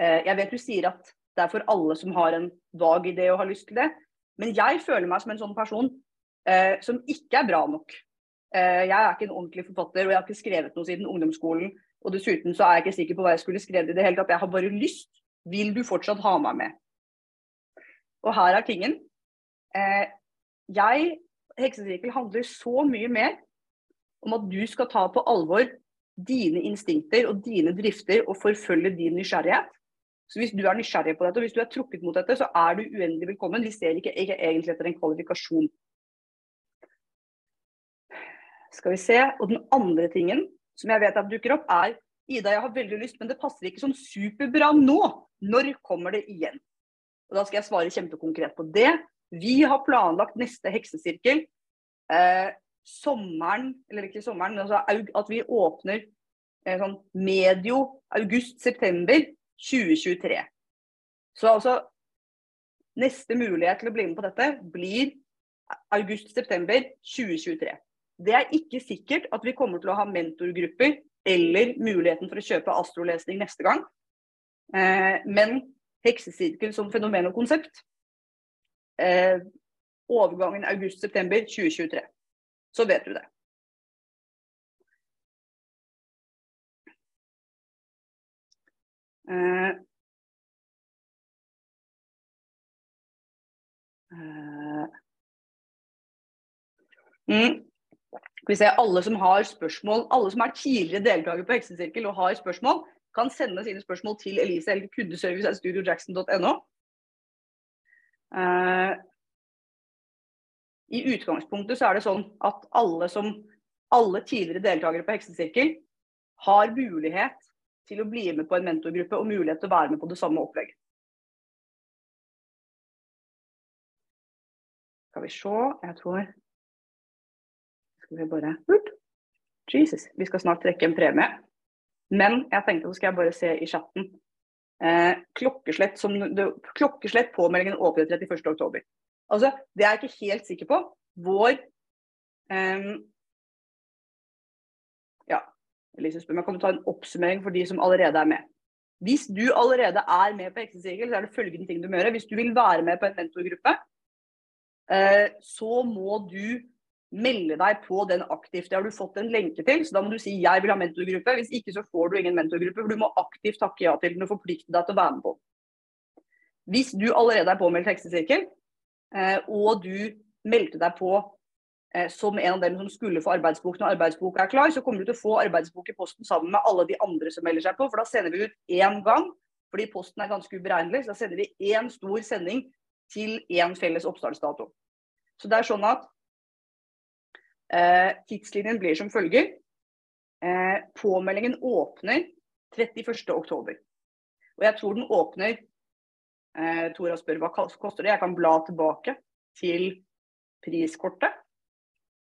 Speaker 2: eh, Jeg vet du sier at det er for alle som har en vag idé og har lyst til det, men jeg føler meg som en sånn person som ikke er bra nok. jeg er ikke en ordentlig forfatter, og jeg har ikke skrevet noe siden ungdomsskolen. Og dessuten så er jeg ikke sikker på hva jeg skulle skrevet i det hele tatt. Jeg har bare lyst. Vil du fortsatt ha meg med? Og her er tingen. Eh, jeg, heksesirkel, handler så mye mer om at du skal ta på alvor dine instinkter og dine drifter og forfølge din nysgjerrighet. Så hvis du er nysgjerrig på dette, og hvis du er trukket mot dette, så er du uendelig velkommen. Vi ser ikke, ikke egentlig etter en kvalifikasjon. Skal vi se. Og den andre tingen som jeg vet at dukker opp, er Ida, jeg har veldig lyst, men det passer ikke sånn superbra nå. Når kommer det igjen? Og Da skal jeg svare kjempekonkret på det. Vi har planlagt neste heksesirkel eh, sommeren, eller ikke sommeren, men altså at vi åpner eh, sånn medio august-september 2023. Så altså Neste mulighet til å bli med på dette blir august-september 2023. Det er ikke sikkert at vi kommer til å ha mentorgrupper eller muligheten for å kjøpe astrolesning neste gang. Eh, men heksesirkel som fenomen og konsept. Eh, overgangen august-september 2023. Så vet du det. Eh, mm. Skal vi se, Alle som har spørsmål, alle som er tidligere deltakere på Heksesirkel og har spørsmål, kan sende sine spørsmål til Elise eller kundeservice.studiojackson.no. Uh, eh, I utgangspunktet så er det sånn at alle, som, alle tidligere deltakere på Heksesirkel har mulighet til å bli med på en mentorgruppe og mulighet til å være med på det samme opplegget. Skal vi se, jeg tror skal vi bare. Jesus, vi skal snart trekke en premie. Men jeg tenkte så skal jeg bare se i chatten. Eh, klokkeslett, som, det, klokkeslett påmeldingen åpner 31.10. Altså, det er jeg ikke helt sikker på. Vår eh, Ja, Elise spør om jeg kan ta en oppsummering for de som allerede er med. Hvis du allerede er med på Heksesirkel, så er det følgende ting du må gjøre. Hvis du vil være med på en mentorgruppe, eh, så må du melde deg på den aktivt. Det har du fått en lenke til, så da må du si 'jeg vil ha mentorgruppe'. Hvis ikke så får du ingen mentorgruppe, for du må aktivt takke ja til den og forplikte deg til å være med på. Hvis du allerede er påmeldt heksesirkel, eh, og du meldte deg på eh, som en av dem som skulle få arbeidsbok når arbeidsboka er klar, så kommer du til å få arbeidsbok i posten sammen med alle de andre som melder seg på, for da sender vi ut én gang. Fordi posten er ganske uberegnelig, så da sender vi én stor sending til én felles oppstartsdato. Så det er sånn at tidslinjen blir som følger. Eh, påmeldingen åpner 31.10. Og jeg tror den åpner eh, Tora spør hva koster det. Jeg kan bla tilbake til priskortet.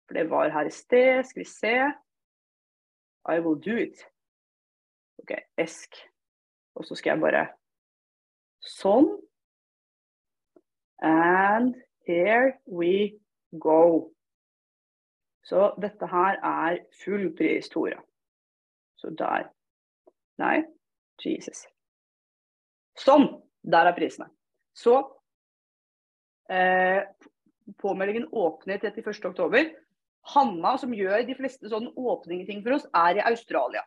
Speaker 2: For det var her i sted. Skal vi se. I will do it. OK, esk. Og så skal jeg bare Sånn. And here we go. Så dette her er full pris, Tora. Så der. Nei, Jesus. Sånn! Der er prisene. Så eh, Påmeldingen åpner 31.10. Hanna, som gjør de fleste sånne åpningsting for oss, er i Australia.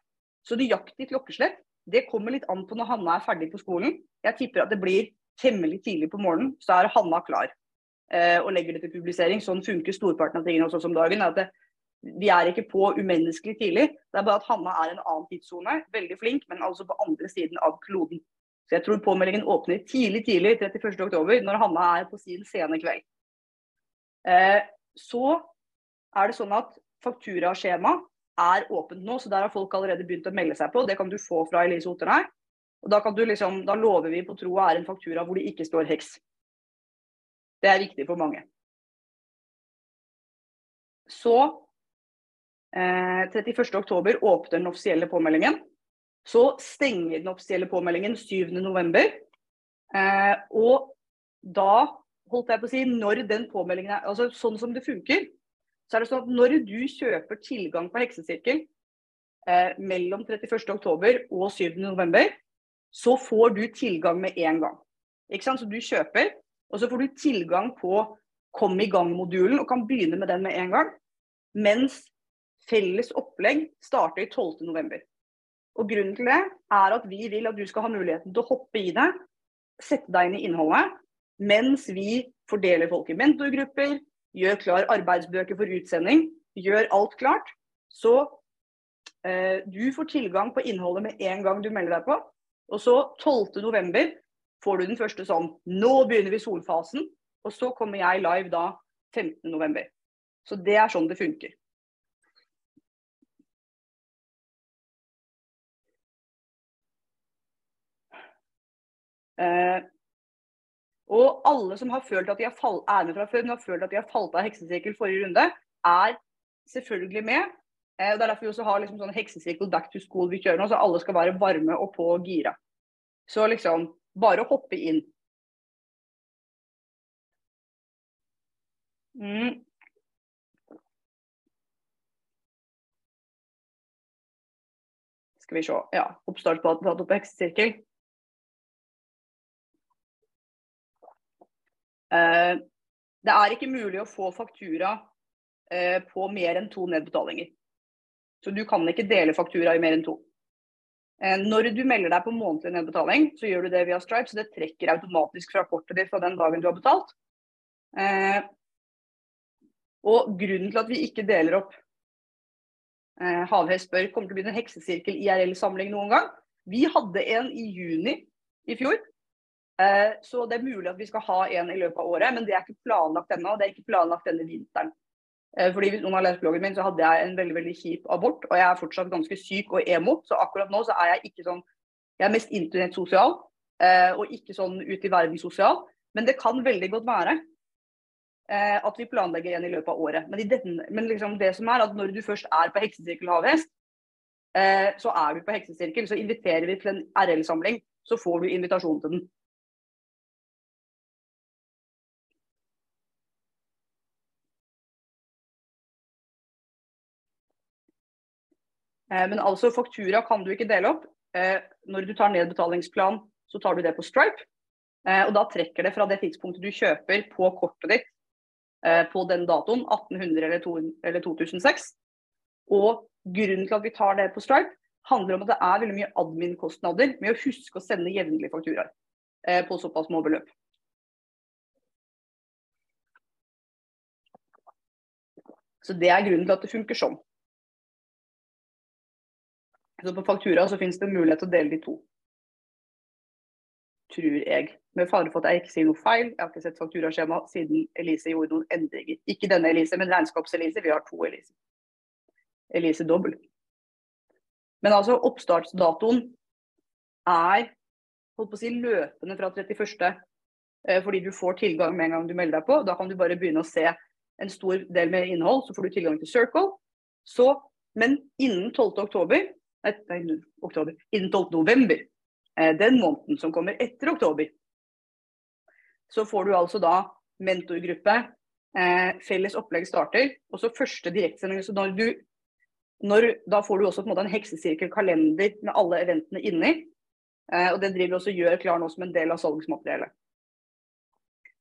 Speaker 2: Så nøyaktig klokkeslett det kommer litt an på når Hanna er ferdig på skolen. Jeg tipper at det blir temmelig tidlig på morgenen, så er Hanna klar. Eh, og legger det til publisering. Sånn funker storparten av tingene også som dagen. at det, Vi er ikke på umenneskelig tidlig. Det er bare at Hanna er en annen tidssone. Veldig flink, men altså på andre siden av kloden. Så jeg tror påmeldingen åpner tidlig tidlig 31.10, når Hanna er på sin sene kveld. Eh, så er det sånn at fakturaskjema er åpent nå, så der har folk allerede begynt å melde seg på. Det kan du få fra Elise Otterheim. Og da, kan du liksom, da lover vi på tro og ære en faktura hvor det ikke står heks. Det er viktig for mange. Så eh, 31.10 åpner den offisielle påmeldingen. Så stenger den offisielle påmeldingen 7.11. Eh, og da, holdt jeg på å si, når den påmeldingen er altså Sånn som det funker, så er det sånn at når du kjøper tilgang på heksesirkel eh, mellom 31.10 og 7.11, så får du tilgang med en gang. Ikke sant? Så du kjøper, og så får du tilgang på Kom i gang-modulen og kan begynne med den med en gang. Mens felles opplegg starter 12.11. Og Grunnen til det er at vi vil at du skal ha muligheten til å hoppe i det, sette deg inn i innholdet, mens vi fordeler folk i mentorgrupper, gjør klar arbeidsbøker for utsending, gjør alt klart. Så eh, du får tilgang på innholdet med en gang du melder deg på. Og så 12.11 får du den første sånn Nå begynner vi solfasen. Og så kommer jeg live da 15.11. Så det er sånn det funker. Eh, og alle som har følt at de har fall, er fra før, men har følt at de har falt av heksesirkel forrige runde, er selvfølgelig med. Eh, og Det er derfor vi også har liksom sånn heksesirkel back to school vi kjører nå, så alle skal være varme og på gira. Så liksom bare å hoppe inn. Mm. Skal vi se. Ja, oppstart på heksesirkel. Eh, det er ikke mulig å få faktura eh, på mer enn to nedbetalinger. Så du kan ikke dele faktura i mer enn to. Eh, når du melder deg på månedlig nedbetaling, så gjør du det via Stripe, så det trekker automatisk fra kortet ditt fra den dagen du har betalt. Eh, og grunnen til at vi ikke deler opp eh, Havhest spør kommer til å bli en heksesirkel IRL-samling noen gang. Vi hadde en i juni i fjor. Så det er mulig at vi skal ha en i løpet av året, men det er ikke planlagt ennå. Det er ikke planlagt denne vinteren. Eh, fordi Hvis noen har lest bloggen min, så hadde jeg en veldig veldig kjip abort. Og jeg er fortsatt ganske syk og emo, så akkurat nå så er jeg ikke sånn Jeg er mest internettsosial eh, og ikke sånn ut i verden sosial. Men det kan veldig godt være eh, at vi planlegger igjen i løpet av året. Men, den, men liksom det som er at når du først er på Heksesirkel Havhest, så er du på Heksesirkel. Så inviterer vi til en RL-samling, så får du invitasjon til den. Men altså faktura kan du ikke dele opp. Eh, når du tar ned betalingsplan, så tar du det på Stripe. Eh, og da trekker det fra det tidspunktet du kjøper på kortet ditt på den datoen, 1800 eller 2006. Og grunnen til at vi tar det på Stripe, handler om at det er veldig mye admin-kostnader med å huske å sende jevnlige fakturaer på såpass små beløp. Så det er grunnen til at det funker sånn. Så på faktura så finnes det mulighet til å dele de to. Tror jeg. Med fare for at jeg ikke sier noe feil. Jeg har ikke sett fakturaskjema siden Elise gjorde noen endringer. Ikke denne Elise, men regnskaps-Elise. Vi har to Elise. Elise dobbel. Men altså, oppstartsdatoen er holdt på å si, løpende fra 31. Eh, fordi du får tilgang med en gang du melder deg på. Da kan du bare begynne å se en stor del med innhold, så får du tilgang til Circle. Så, men innen 12. nei, oktober, innen 12. november, eh, den måneden som kommer etter oktober, så får du altså da mentorgruppe, eh, felles opplegg starter, og så første direktsending. Så når du, når, da får du også på en måte en heksesirkelkalender med alle eventene inni. Eh, og det driver også gjør klar nå som en del av salgsmateriellet.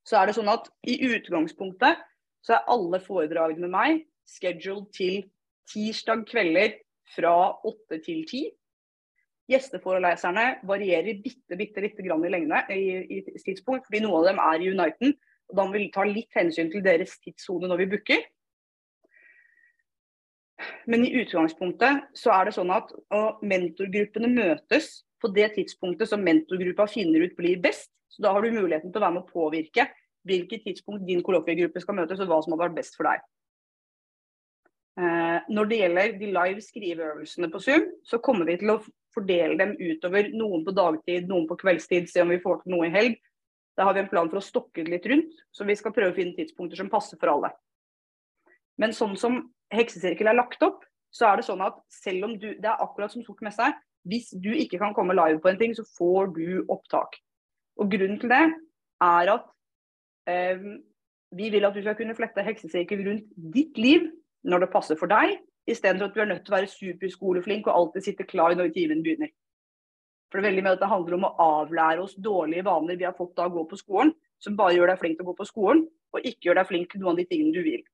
Speaker 2: Så er det sånn at i utgangspunktet så er alle foredragene med meg scheduled til tirsdag kvelder fra 8 til 10. Gjesteforeleserne varierer bitte, bitte lite grann i lengde i, i tidspunkt, fordi noen av dem er i Uniten. og Da må vi ta litt hensyn til deres tidssone når vi booker. Men i utgangspunktet så er det sånn at mentorgruppene møtes på det tidspunktet som mentorgruppa finner ut blir best. Så Da har du muligheten til å være med å påvirke hvilket tidspunkt din kollokviegruppe skal møtes, og hva som har vært best for deg. Eh, når det gjelder de live skriveøvelsene på Zoom, så kommer vi til å fordele dem utover. Noen på dagtid, noen på kveldstid, se om vi får til noe i helg. Da har vi en plan for å stokke det litt rundt, så vi skal prøve å finne tidspunkter som passer for alle. Men sånn som heksesirkel er lagt opp, så er det sånn at selv om du Det er akkurat som Sort messe. Hvis du ikke kan komme live på en ting, så får du opptak. Og grunnen til det er at eh, vi vil at du skal kunne flette heksesirkel rundt ditt liv når det passer for deg, istedenfor at du er nødt til å være superskoleflink og alltid sitte klar når timen begynner. For det er veldig at det handler om å avlære oss dårlige vaner vi har fått av å gå på skolen, som bare gjør deg flink til å gå på skolen, og ikke gjør deg flink til noen av de tingene du vil.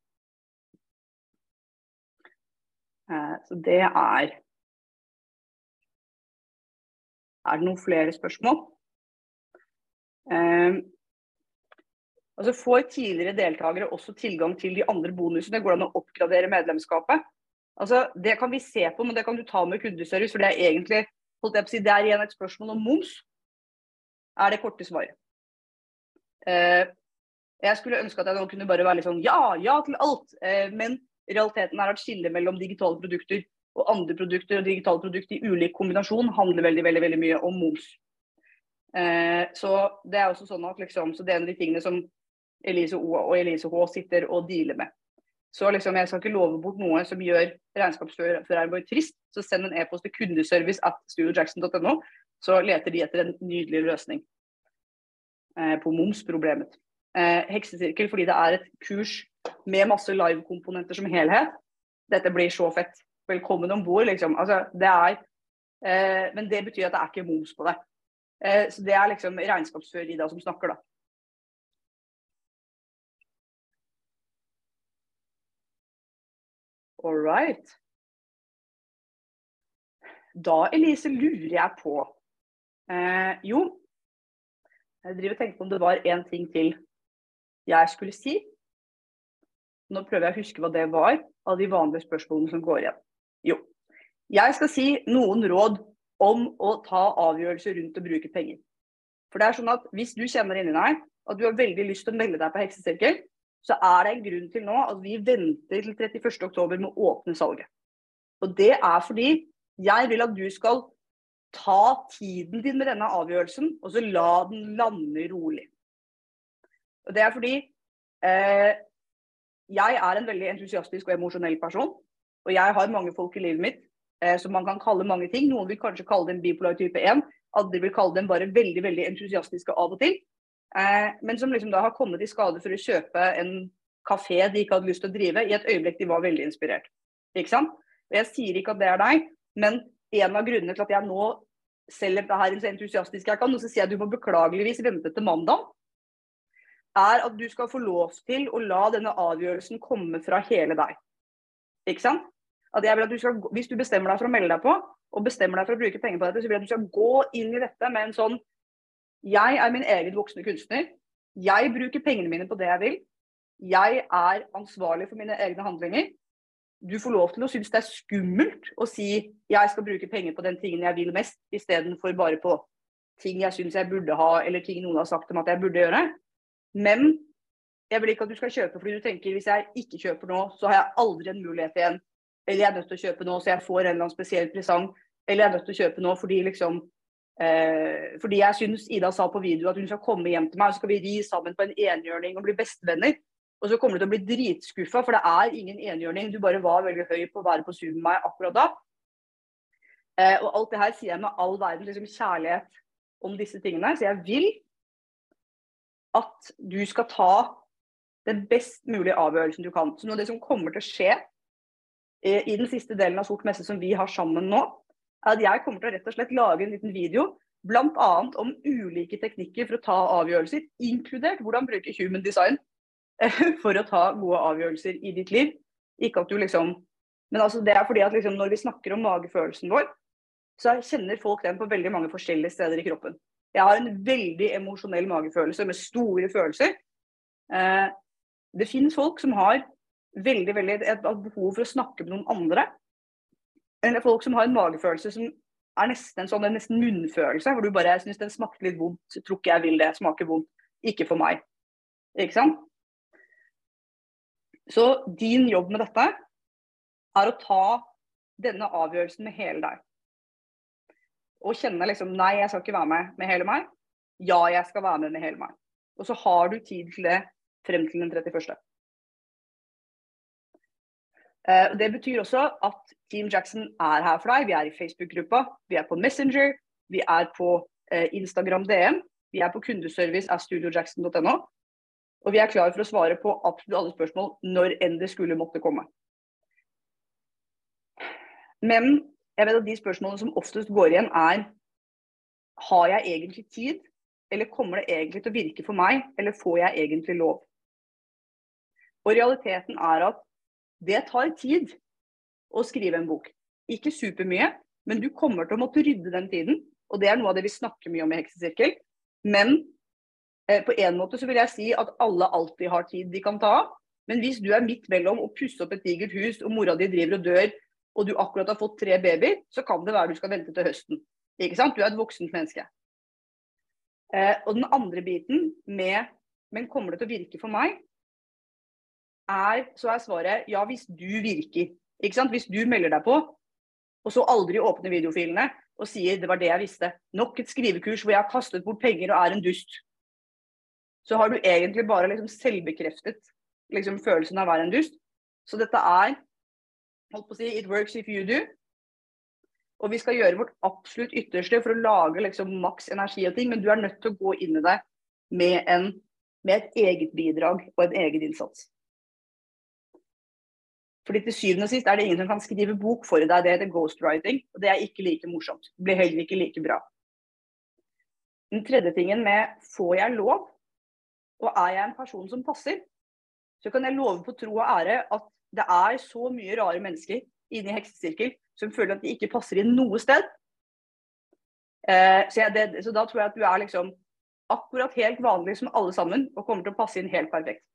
Speaker 2: Eh, så det er Er det noen flere spørsmål? Eh, og så får tidligere deltakere også tilgang til de andre bonusene. Går det an å oppgradere medlemskapet? Altså, Det kan vi se på, men det kan du ta med kundeservice. For det er egentlig holdt jeg på å si, det er igjen et spørsmål om moms. Er det korte svaret. Eh, jeg skulle ønske at jeg nå kunne bare være litt sånn ja, ja til alt. Eh, men realiteten er at skillet mellom digitale produkter og andre produkter og digitale produkter i ulik kombinasjon handler veldig, veldig, veldig mye om moms. Eh, så det er også sånn at liksom, så det er en av de tingene som Elise O og Elise H sitter og dealer med. Så liksom, jeg skal ikke love bort noe som gjør regnskapsføreren trist. Så send en e-post til kundeservice at studiojackson.no, så leter de etter en nydelig løsning eh, på momsproblemet. Eh, heksesirkel fordi det er et kurs med masse live-komponenter som helhet. Dette blir så fett. Velkommen om bord, liksom. Altså, det er, eh, men det betyr at det er ikke moms på det. Eh, så det er liksom regnskapsfører Ida som snakker, da. All right. Da, Elise, lurer jeg på eh, Jo, jeg driver og tenker på om det var én ting til jeg skulle si. Nå prøver jeg å huske hva det var av de vanlige spørsmålene som går igjen. Jo. Jeg skal si noen råd om å ta avgjørelser rundt å bruke penger. For det er sånn at Hvis du kjenner inni deg at du har veldig lyst til å melde deg på heksesirkel, så er det en grunn til nå at vi venter til 31.10 med å åpne salget. Og det er fordi jeg vil at du skal ta tiden din med denne avgjørelsen, og så la den lande rolig. Og det er fordi Eh, jeg er en veldig entusiastisk og emosjonell person. Og jeg har mange folk i livet mitt eh, som man kan kalle mange ting. Noen vil kanskje kalle dem bipolar type 1. Andre vil kalle dem bare veldig veldig entusiastiske av og til. Eh, men som liksom da har kommet i skade for å kjøpe en kafé de ikke hadde lyst til å drive, i et øyeblikk de var veldig inspirert. Ikke sant? Og Jeg sier ikke at det er deg, men en av grunnene til at jeg nå selger dette her så entusiastisk jeg kan, og så sier jeg at du må beklageligvis vente til mandag, er at du skal få lov til å la denne avgjørelsen komme fra hele deg. Ikke sant? At jeg vil at du skal, hvis du bestemmer deg for å melde deg på, og bestemmer deg for å bruke penger på dette, så vil jeg at du skal gå inn i dette med en sånn Jeg er min egen voksne kunstner. Jeg bruker pengene mine på det jeg vil. Jeg er ansvarlig for mine egne handlinger. Du får lov til å synes det er skummelt å si jeg skal bruke penger på den tingen jeg vil mest, istedenfor bare på ting jeg syns jeg burde ha, eller ting noen har sagt om at jeg burde gjøre. Men jeg vil ikke at du skal kjøpe fordi du tenker hvis jeg ikke kjøper nå, så har jeg aldri en mulighet igjen. Eller jeg er nødt til å kjøpe nå så jeg får en eller annen spesiell presang. Eller jeg er nødt til å kjøpe nå fordi liksom Fordi jeg syns Ida sa på video at hun skal komme hjem til meg, og så skal vi ri sammen på en enhjørning og bli bestevenner. Og så kommer du til å bli dritskuffa, for det er ingen enhjørning. Du bare var veldig høy på å være på Zoom med meg akkurat da. Eh, og alt det her sier jeg med all verdens liksom, kjærlighet om disse tingene. Så jeg vil at du skal ta den best mulige avgjørelsen du kan. Så noe av det som kommer til å skje eh, i den siste delen av Sort messe som vi har sammen nå, at jeg kommer til å rett og slett lage en liten video bl.a. om ulike teknikker for å ta avgjørelser, inkludert hvordan bruke human design [laughs] for å ta gode avgjørelser i ditt liv. Ikke at du liksom Men altså det er fordi at liksom når vi snakker om magefølelsen vår, så kjenner folk den på veldig mange forskjellige steder i kroppen. Jeg har en veldig emosjonell magefølelse med store følelser. Eh, det finnes folk som har veldig, veldig et behov for å snakke med noen andre. Eller folk som har en magefølelse som er nesten en sånn en nesten munnfølelse, hvor du bare syns den smakte litt vondt, tror ikke jeg vil det, smaker vondt. Ikke for meg. Ikke sant? Så din jobb med dette er å ta denne avgjørelsen med hele deg og kjenne liksom Nei, jeg skal ikke være med med hele meg. Ja, jeg skal være med med hele meg. Og så har du tid til det frem til den 31. Uh, det betyr også at Team Jackson er her for deg. Vi er i Facebook-gruppa, vi er på Messenger, vi er på uh, Instagram DM, vi er på kundeservice av studiojackson.no. Og vi er klare for å svare på absolutt alle spørsmål når enn det skulle måtte komme. Men jeg vet at de spørsmålene som oftest går igjen, er har jeg egentlig tid, eller kommer det egentlig til å virke for meg, eller får jeg egentlig lov? Og realiteten er at det tar tid å skrive en bok. Ikke supermye, men du kommer til å måtte rydde den tiden. Og det er noe av det vi snakker mye om i Heksesirkel. Men eh, på en måte så vil jeg si at alle alltid har tid de kan ta av. Men hvis du er midt mellom å pusse opp et digert hus, og mora di driver og dør, og du akkurat har fått tre babyer, så kan det være du skal vente til høsten. Ikke sant? Du er et voksent menneske. Eh, og den andre biten med Men kommer det til å virke for meg? Er, så er svaret ja, hvis du virker. Ikke sant? Hvis du melder deg på, og så aldri åpner videofilene og sier det var det jeg visste. Nok et skrivekurs hvor jeg har kastet bort penger og er en dust. Så har du egentlig bare liksom selvbekreftet liksom, følelsen av å være en dust. Så dette er holdt på å si, It works if you do. Og vi skal gjøre vårt absolutt ytterste for å lage liksom maks energi og ting, men du er nødt til å gå inn i det med, en, med et eget bidrag og en egen innsats. Fordi til syvende og sist er det ingen som kan skrive bok for deg. Det heter ghostwriting, og det er ikke like morsomt. Det blir heller ikke like bra. Den tredje tingen med får jeg lov, og er jeg en person som passer, så kan jeg love på tro og ære at det er så mye rare mennesker inne i heksesirkel som føler at de ikke passer inn noe sted. Eh, så, jeg, det, så, da tror jeg at du er liksom akkurat helt vanlig som alle sammen, og kommer til å passe inn helt perfekt.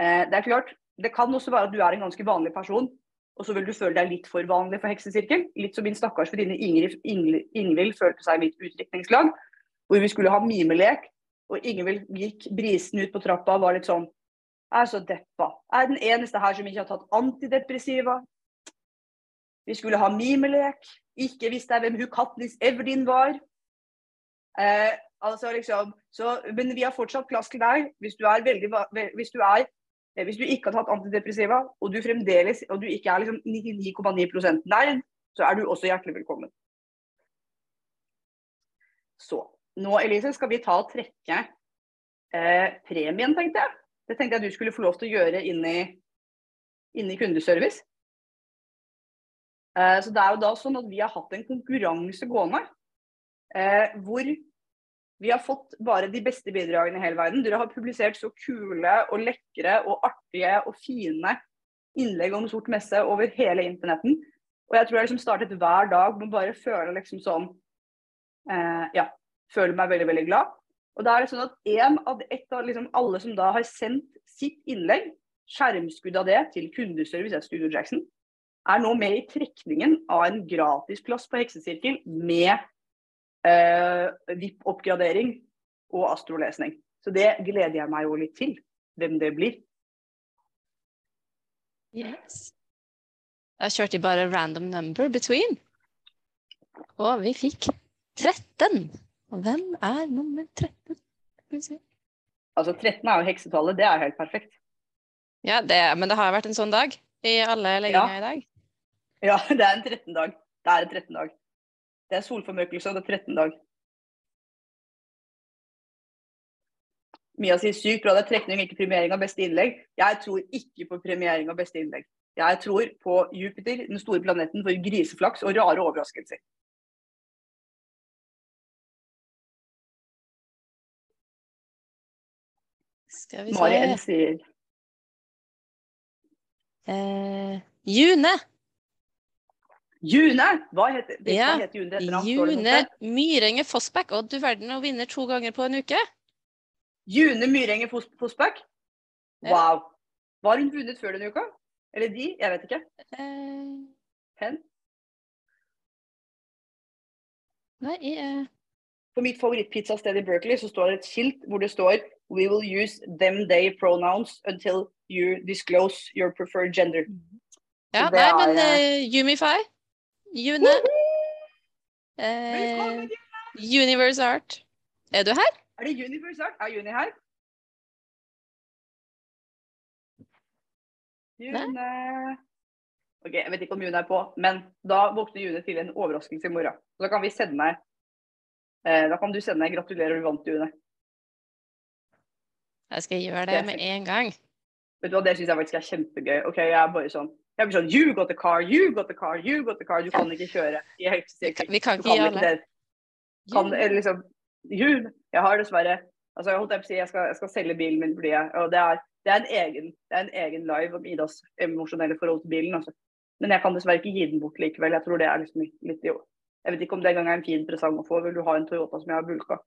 Speaker 2: Eh, det er klart, det kan også være at du er en ganske vanlig person, og så vil du føle deg litt for vanlig for heksesirkel. Litt som min stakkars venninne Ingrid, Ingvild følte seg i mitt utdrikningslag, hvor vi skulle ha mimelek. Og Ingvild gikk brisen ut på trappa og var litt sånn Jeg er så deppa. Jeg er den eneste her som ikke har tatt antidepressiva. Vi skulle ha mimelek. Ikke visste jeg hvem hun Katniss Everdeen var. Eh, Altså liksom, så, men vi har fortsatt plass til deg hvis du er veldig hvis du er hvis du ikke har tatt antidepressiva, og du fremdeles og du ikke er liksom 99,9% nerd, så er du også hjertelig velkommen. Så nå, Elise, skal vi ta og trekke eh, premien, tenkte jeg. Det tenkte jeg du skulle få lov til å gjøre inni, inni kundeservice. Eh, så det er jo da sånn at vi har hatt en konkurranse gående eh, hvor vi har fått bare de beste bidragene i hele verden. Dere har publisert så kule og lekre og artige og fine innlegg om sort messe over hele internetten. Og jeg tror jeg liksom startet hver dag med å bare føle liksom sånn eh, Ja, føler meg veldig, veldig glad. Og da er det sånn at en av, et av liksom alle som da har sendt sitt innlegg, skjermskudd av det, til kundeservice av Studio Jackson, er nå med i trekningen av en gratisplass på Heksesirkel med VIP-oppgradering og astrolesning. Så det gleder jeg meg jo litt til, hvem det blir.
Speaker 3: Yes. Da kjørte de bare random number between. Og vi fikk 13. Og hvem er nummer 13? Skal vi se.
Speaker 2: Altså 13 er jo heksetallet, det er helt perfekt.
Speaker 3: Ja, det, men det har vært en sånn dag i alle legginger i dag.
Speaker 2: Ja, [laughs] det er en 13-dag. Det er en 13-dag. Det er solformørkelse, og det er 13-dag. Mia sier sykt bra, det er trekning, ikke premiering av beste innlegg. Jeg tror ikke på premiering av beste innlegg. Jeg tror på Jupiter, den store planeten for griseflaks og rare overraskelser.
Speaker 3: Skal vi
Speaker 2: se N sier
Speaker 3: Eh, June.
Speaker 2: June! Hva heter, det,
Speaker 3: Ja,
Speaker 2: hva heter June? det
Speaker 3: June? Myrenge Fossbakk. Og du verden å vinne to ganger på en uke.
Speaker 2: June Myrenge Fos- Fossbakk? Wow. Var hun vunnet før denne uka? Eller de? Jeg vet ikke.
Speaker 3: Eh,
Speaker 2: Hen?
Speaker 3: nei, eh,
Speaker 2: På mitt favorittpizzasted i Berkeley så står det et skilt hvor det står We will use them they pronouns until you disclose your preferred gender.
Speaker 3: Ja, nei, men uh, Yumify. June. Eh,
Speaker 2: Velkommen!
Speaker 3: Universe Art. Er du her?
Speaker 2: Er det Universe Art? Er Juni her? June Ok, jeg vet ikke om June er på, men da våkner June til en overraskelse i morgen. Da kan vi sende eh, Da kan du sende meg 'Gratulerer, du vant, June'.
Speaker 3: Jeg skal gjøre
Speaker 2: det
Speaker 3: med en gang.
Speaker 2: Vet du hva, Det syns jeg faktisk er kjempegøy. Ok, Jeg er bare sånn jeg blir sånn You got the car, you got the car, you got the car. Du kan ikke kjøre
Speaker 3: Vi kan, vi kan ikke alle.
Speaker 2: det. Kan, liksom you, Jeg har dessverre Altså, jeg holdt jeg si jeg skal, jeg skal selge bilen min fordi jeg Og det er, det er, en, egen, det er en egen live om Idas emosjonelle forhold til bilen. Altså. Men jeg kan dessverre ikke gi den bort likevel. Jeg tror det er liksom litt, litt jo. Jeg vet ikke om det engang er en fin presang å få. Vil du ha en Toyota som jeg har bulka?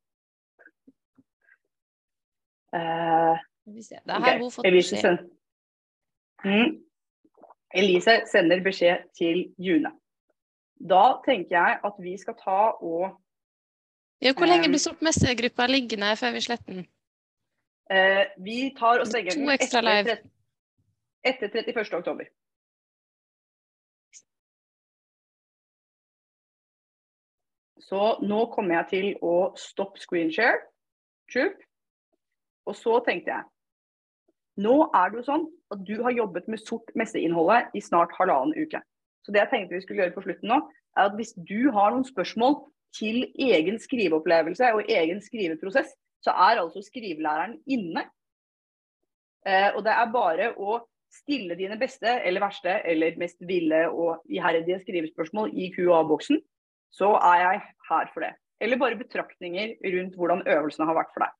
Speaker 3: Uh,
Speaker 2: Ok,
Speaker 3: har hun fått beskjed.
Speaker 2: mm. Elise sender beskjed til June. Da tenker jeg at vi skal ta og
Speaker 3: Ja, hvor lenge
Speaker 2: Um,
Speaker 3: blir sort messegruppa liggende før vi sletter den?
Speaker 2: eh, Vi tar og stenger
Speaker 3: To
Speaker 2: den
Speaker 3: ekstra
Speaker 2: etter,
Speaker 3: live.
Speaker 2: etter 31. oktober. Så nå kommer jeg til å stoppe screenshare. Troop. Og så tenkte jeg Nå er det jo sånn at du har jobbet med sort messeinnholdet i snart halvannen uke. Så det jeg tenkte vi skulle gjøre på slutten nå, er at hvis du har noen spørsmål til egen skriveopplevelse og egen skriveprosess, så er altså skrivelæreren inne. Eh, og det er bare å stille dine beste eller verste eller mest ville og iherdige skrivespørsmål i QA-boksen, så er jeg her for det. Eller bare betraktninger rundt hvordan øvelsene har vært for deg.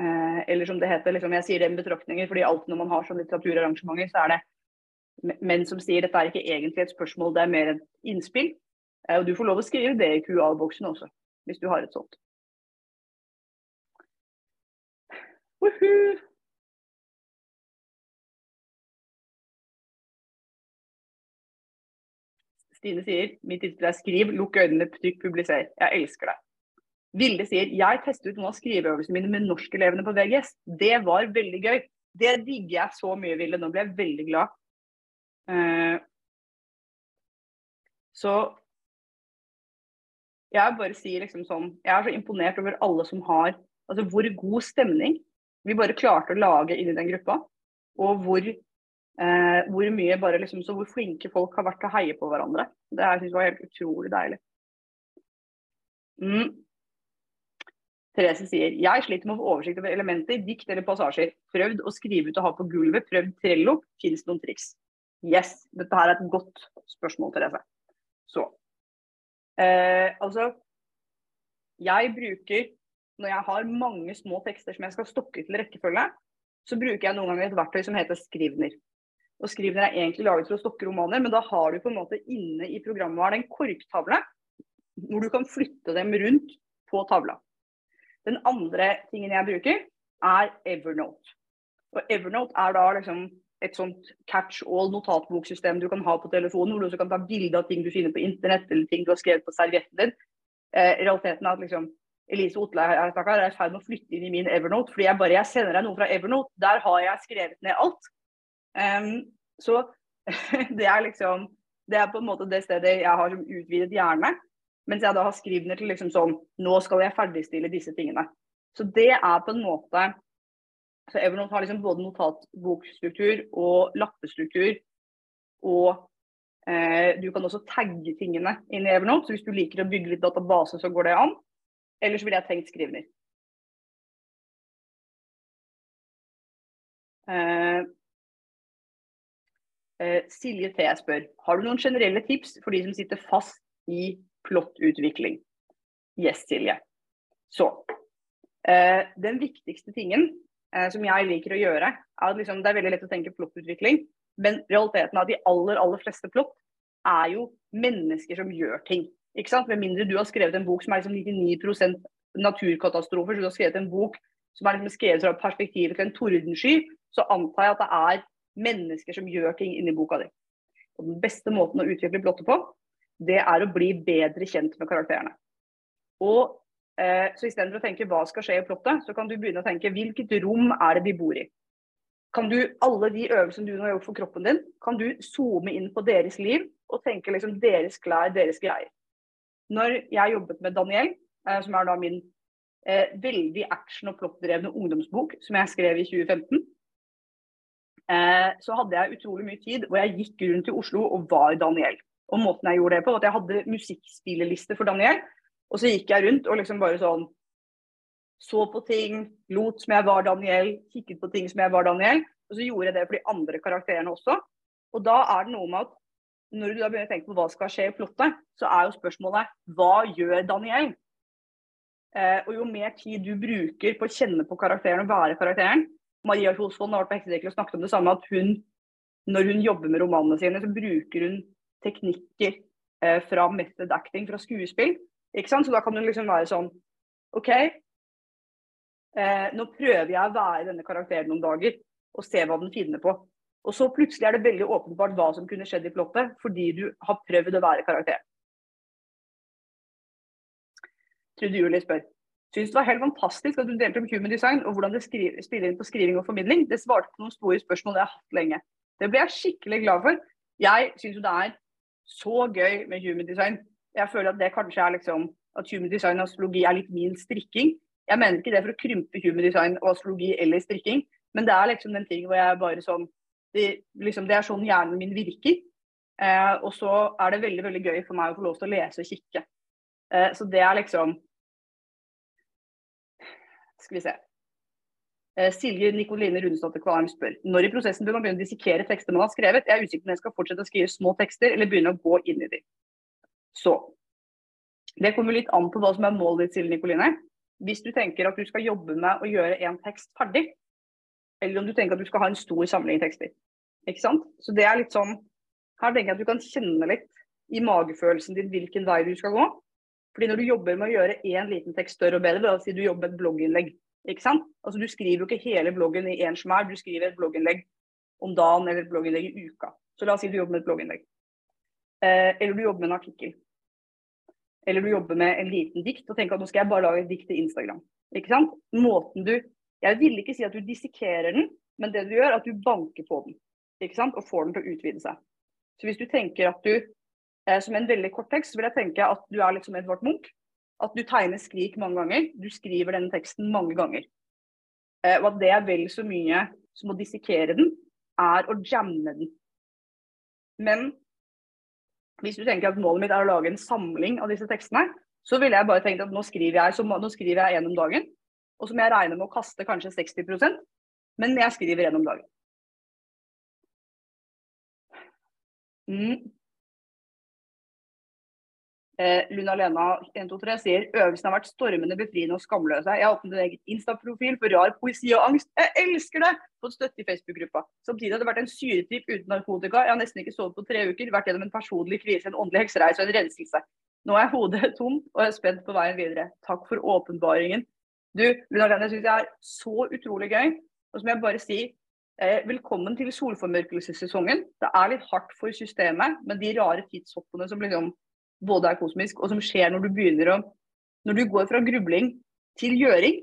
Speaker 2: Eh, eller som det heter, liksom, jeg sier det med betraktninger, fordi alltid når man har sånn litteraturarrangementer, så er det menn som sier dette er ikke egentlig et spørsmål, det er mer et innspill. Eh, og du får lov å skrive det i QA-boksen også, hvis du har et sånt. Woohoo! Stine sier mitt innspill er skriv, lukk øynene, trykk, publiser. Jeg elsker det. Vilde sier jeg testet ut noen av skriveøvelsene mine med norskelevene på VGS. Det var veldig gøy. Det digger jeg så mye, Vilde. Nå ble jeg veldig glad. Uh, så Jeg bare sier liksom sånn Jeg er så imponert over alle som har Altså hvor god stemning vi bare klarte å lage inni den gruppa. Og hvor, eh, hvor mye bare liksom Så hvor flinke folk har vært til å heie på hverandre. Det jeg synes var helt utrolig deilig. Mm. Therese sier jeg sliter med å få oversikt over elementer, dikt eller passasjer. Prøvd å skrive ut og ha på gulvet. Prøvd Trello. Fins noen triks? Yes. Dette her er et godt spørsmål, Therese. Så eh, altså Jeg bruker, når jeg har mange små tekster som jeg skal stokke til rekkefølge, så bruker jeg noen ganger et verktøy som heter Skrivner. Og Skrivner er egentlig laget for å stokke romaner, men da har du på en måte inne i programmet en korktavle hvor du kan flytte dem rundt på tavla. Den andre tingen jeg bruker, er Evernote. Og Evernote er da liksom et sånt catch all notatboksystem du kan ha på telefonen, hvor du også kan ta bilde av ting du finner på internett, eller ting du har skrevet på servietten din. Eh, realiteten er at liksom, Elise Otle er i ferd med å flytte inn i min Evernote, fordi jeg bare jeg sender deg noe fra Evernote. Der har jeg skrevet ned alt. Um, så [laughs] det er liksom Det er på en måte det stedet jeg har som utvidet hjerne. Mens jeg da har skrivner til liksom sånn Nå skal jeg ferdigstille disse tingene. Så det er på en måte så Evernote har liksom både notatbokstruktur og lappestruktur. Og eh, du kan også tagge tingene inn i Evernote. Så hvis du liker å bygge litt database, så går det an. Ellers ville jeg tenkt skrivner. Eh, eh, Silje T spør har du noen generelle tips for de som sitter fast i plottutvikling. Yes, Silje. Så eh, Den viktigste tingen eh, som jeg liker å gjøre, er at liksom, det er veldig lett å tenke plottutvikling, men realiteten at de aller, aller fleste plott er jo mennesker som gjør ting. Ikke sant? Med mindre du har skrevet en bok som er liksom 99% naturkatastrofer, så du har skrevet en bok som er liksom skrevet fra perspektivet til en tordensky, så antar jeg at det er mennesker som gjør ting inni boka di. Og Den beste måten å utvikle plottet på, det er å bli bedre kjent med karakterene. Og eh, så Istedenfor å tenke hva skal skje i plottet, så kan du begynne å tenke hvilket rom er det de bor i. Kan du, Alle de øvelsene du nå har gjort for kroppen din, kan du zoome inn på deres liv og tenke liksom deres klær, deres greier. Når jeg jobbet med Daniel, eh, som er da min eh, veldig action- og plottdrevne ungdomsbok, som jeg skrev i 2015, eh, så hadde jeg utrolig mye tid hvor jeg gikk rundt i Oslo og var Daniel. Og måten jeg gjorde det på, at jeg hadde musikkspilleliste for Daniel. Og så gikk jeg rundt og liksom bare sånn så på ting, lot som jeg var Daniel, kikket på ting som jeg var Daniel. Og så gjorde jeg det for de andre karakterene også. Og da er det noe med at når du da begynner å tenke på hva skal skje i plottet, så er jo spørsmålet hva gjør Daniel? Eh, og jo mer tid du bruker på å kjenne på karakteren og være karakteren Maria Kjosvold har vært på Heksedekkel og snakket om det samme, at hun, når hun jobber med romanene sine, så bruker hun teknikker eh, fra method acting, fra skuespill. Ikke sant? Så da kan du liksom være sånn OK, eh, nå prøver jeg å være denne karakteren noen dager og se hva den finner på. Og så plutselig er det veldig åpenbart hva som kunne skjedd i plottet, fordi du har prøvd å være karakter. Trude Julie spør. Syns det var helt fantastisk at du delte om human design og hvordan det spiller inn på skriving og formidling. Det svarte på noen store spørsmål jeg har hatt lenge. Det ble jeg skikkelig glad for. Jeg syns jo det er så gøy med human design. Jeg føler at det kanskje er liksom at human design og astrologi er litt min strikking. Jeg mener ikke det for å krympe human design og astrologi eller strikking, men det er liksom den tingen hvor jeg bare sånn Det, liksom, det er sånn hjernen min virker. Eh, og så er det veldig veldig gøy for meg å få lov til å lese og kikke. Eh, så det er liksom Skal vi se. Eh, Silje Nikoline Rundesdatter Kvalheim spør når i prosessen bør man begynne å dissekere tekster man har skrevet. Jeg er usikker på om jeg skal fortsette å skrive små tekster eller begynne å gå inn i dem. Så det kommer litt an på hva som er målet ditt, Silje Nikoline. Hvis du tenker at du skal jobbe med å gjøre en tekst ferdig, eller om du tenker at du skal ha en stor samling tekster. Ikke sant? Så det er litt sånn Her tenker jeg at du kan kjenne litt i magefølelsen din hvilken vei du skal gå. Fordi når du jobber med å gjøre én liten tekst større og bedre, da si du jobber med et blogginnlegg, ikke sant? Altså, du skriver jo ikke hele bloggen i én smær, du skriver et blogginnlegg om dagen eller et blogginnlegg i uka. Så la oss si du jobber med et blogginnlegg. Eh, eller du jobber med en artikkel. Eller du jobber med en liten dikt og tenker at nå skal jeg bare lage et dikt til Instagram. Ikke sant? Måten du Jeg vil ikke si at du dissekerer den, men det du gjør, er at du banker på den. Ikke sant? Og får den til å utvide seg. Så hvis du tenker at du eh, som en veldig kort tekst, så vil jeg tenke at du er litt som Edvard Munch. At du tegner skrik mange ganger. Du skriver denne teksten mange ganger. Eh, og at det er vel så mye som å dissekere den, er å jamme den. Men hvis du tenker at målet mitt er å lage en samling av disse tekstene, så ville jeg bare tenkt at nå skriver jeg, så, nå skriver jeg en om dagen. Og så må jeg regne med å kaste kanskje 60% men jeg skriver en om dagen. Mm. Eh, Luna Lena 123 sier øvelsen har vært stormende, befriende og skamløse. Jeg har åpnet en egen Insta-profil for rar poesi og angst. Jeg elsker det! Fått støtte i Facebook-gruppa. Samtidig har det vært en syretripp uten narkotika. Jeg har nesten ikke sovet på tre uker. Vært gjennom en personlig krise, en åndelig heksereis og en renselse. Nå er hodet [laughs] tomt og er spent på veien videre. Takk for åpenbaringen. Du, Luna jeg syns jeg er så utrolig gøy. Og så må jeg bare si eh, velkommen til solformørkelsessesongen. Det er litt hardt for systemet, men de rare tidshoppene som liksom både er kosmisk, og som skjer når du begynner å Når du går fra grubling til gjøring,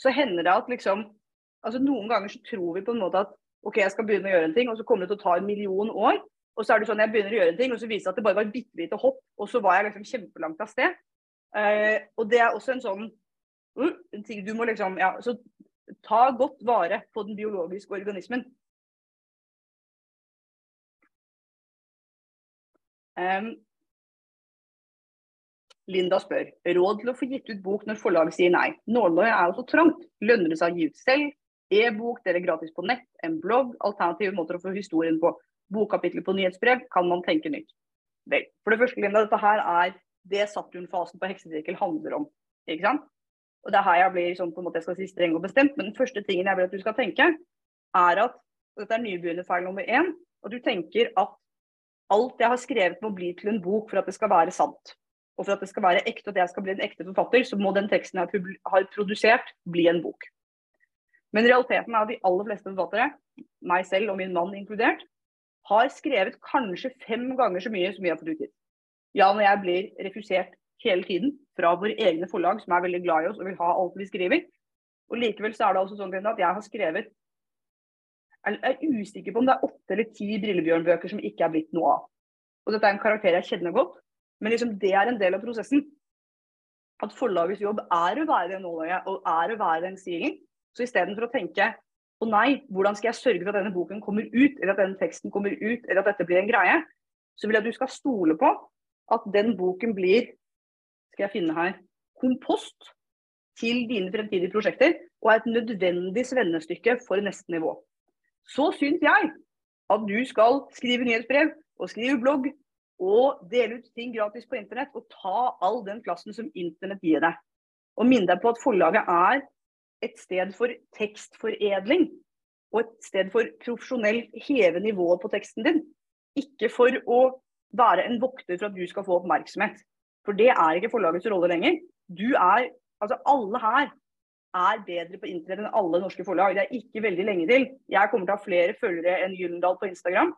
Speaker 2: så hender det at liksom altså Noen ganger så tror vi på en måte at OK, jeg skal begynne å gjøre en ting, og så kommer det til å ta en million år. Og så er det sånn jeg begynner å gjøre en ting, og så viser det at det bare var et bitte lite hopp, og så var jeg liksom kjempelangt av sted. Uh, og det er også en sånn uh, en ting du må liksom Ja, så ta godt vare på den biologiske organismen. Um, Linda spør råd til å få gitt ut bok når forlaget sier nei. Nåløyet er jo så trangt. Lønner det seg å gi ut selv? E-bok, dere gratis på nett, en blogg, alternative måter å få historien på. Bokkapitler på nyhetsbrev, kan man tenke nytt. Vel, for det første, Linda, dette her er det Saturn-fasen på heksesirkel handler om. Ikke sant? Og det er her jeg blir sånn på en måte jeg skal si streng og bestemt, men den første tingen jeg vil at du skal tenke, er at og dette er nybegynnerfeil nummer én, at du tenker at alt jeg har skrevet må bli til en bok for at det skal være sant. Og for at det skal være ekte, at jeg skal bli en ekte forfatter, så må den teksten jeg har produsert, bli en bok. Men realiteten er at de aller fleste forfattere, meg selv og min mann inkludert, har skrevet kanskje fem ganger så mye som vi har fått utgitt. Ja, og jeg blir refusert hele tiden fra våre egne forlag, som er veldig glad i oss og vil ha alt vi skriver. Og likevel så er det altså sånn at jeg har skrevet Jeg er usikker på om det er åtte eller ti Brillebjørn-bøker som ikke er blitt noe av. Og dette er en karakter jeg kjenner godt. Men liksom det er en del av prosessen. At forlagets jobb er å være det nåløyet og er å være den stilen. Så istedenfor å tenke å nei, hvordan skal jeg sørge for at denne boken kommer ut, eller at denne teksten kommer ut, eller at dette blir en greie, så vil jeg at du skal stole på at den boken blir skal jeg finne her, kompost til dine fremtidige prosjekter, og er et nødvendig svennestykke for neste nivå. Så syns jeg at du skal skrive nyhetsbrev og skrive blogg og dele ut ting gratis på internett og ta all den plassen som internett gir deg. Og minn deg på at forlaget er et sted for tekstforedling. Og et sted for profesjonelt heve nivået på teksten din. Ikke for å være en vokter for at du skal få oppmerksomhet. For det er ikke forlagets rolle lenger. Du er, altså Alle her er bedre på internett enn alle norske forlag. Det er ikke veldig lenge til. Jeg kommer til å ha flere følgere enn Gyllendal på Instagram.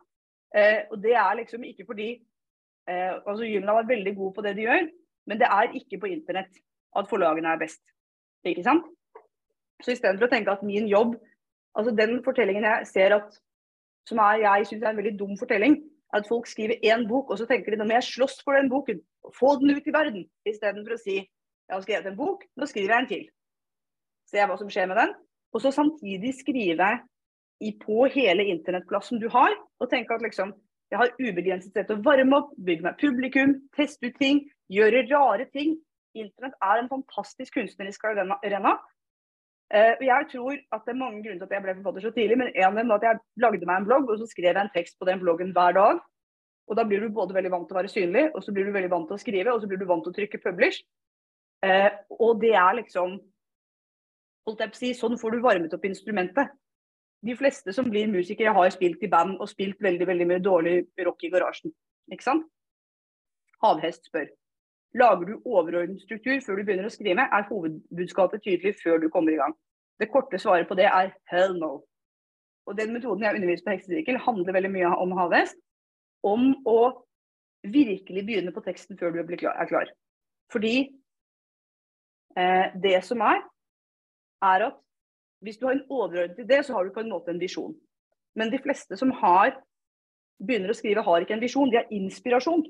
Speaker 2: Eh, og det er liksom ikke fordi Eh, altså Gymna var veldig god på det de gjør, men det er ikke på internett at forlagene er best. Ikke sant? Så istedenfor å tenke at min jobb altså Den fortellingen jeg ser at som er, jeg syns er en veldig dum fortelling, er at folk skriver én bok, og så tenker de nå må jeg slåss for den boken. Få den ut i verden. Istedenfor å si jeg har skrevet en bok, nå skriver jeg en til. Se hva som skjer med den. Og så samtidig skrive på hele internettplassen du har, og tenke at liksom jeg har ubegrenset sett å varme opp, bygge meg publikum, teste ut ting, gjøre rare ting. Internett er en fantastisk kunstnerisk arena. Uh, jeg tror at det er mange grunner til at jeg ble forfatter så tidlig, men en av dem var at jeg lagde meg en blogg, og så skrev jeg en tekst på den bloggen hver dag. Og da blir du både veldig vant til å være synlig, og så blir du veldig vant til å skrive, og så blir du vant til å trykke publish. Uh, og det er liksom holdt jeg på å si, Sånn får du varmet opp instrumentet de fleste som blir musikere, har spilt i band og spilt veldig veldig mye dårlig rock i garasjen. Ikke sant? Havhest spør. Lager du overordnet struktur før du begynner å skrive? Er hovedbudskapet tydelig før du kommer i gang? Det korte svaret på det er hell no. Og Den metoden jeg underviser på Heksesirkel, handler veldig mye om havhest. Om å virkelig begynne på teksten før du er klar. Fordi eh, det som er, er at hvis du har en overordnet idé, så har du på en måte en visjon. Men de fleste som har, begynner å skrive, har ikke en visjon, de har inspirasjon.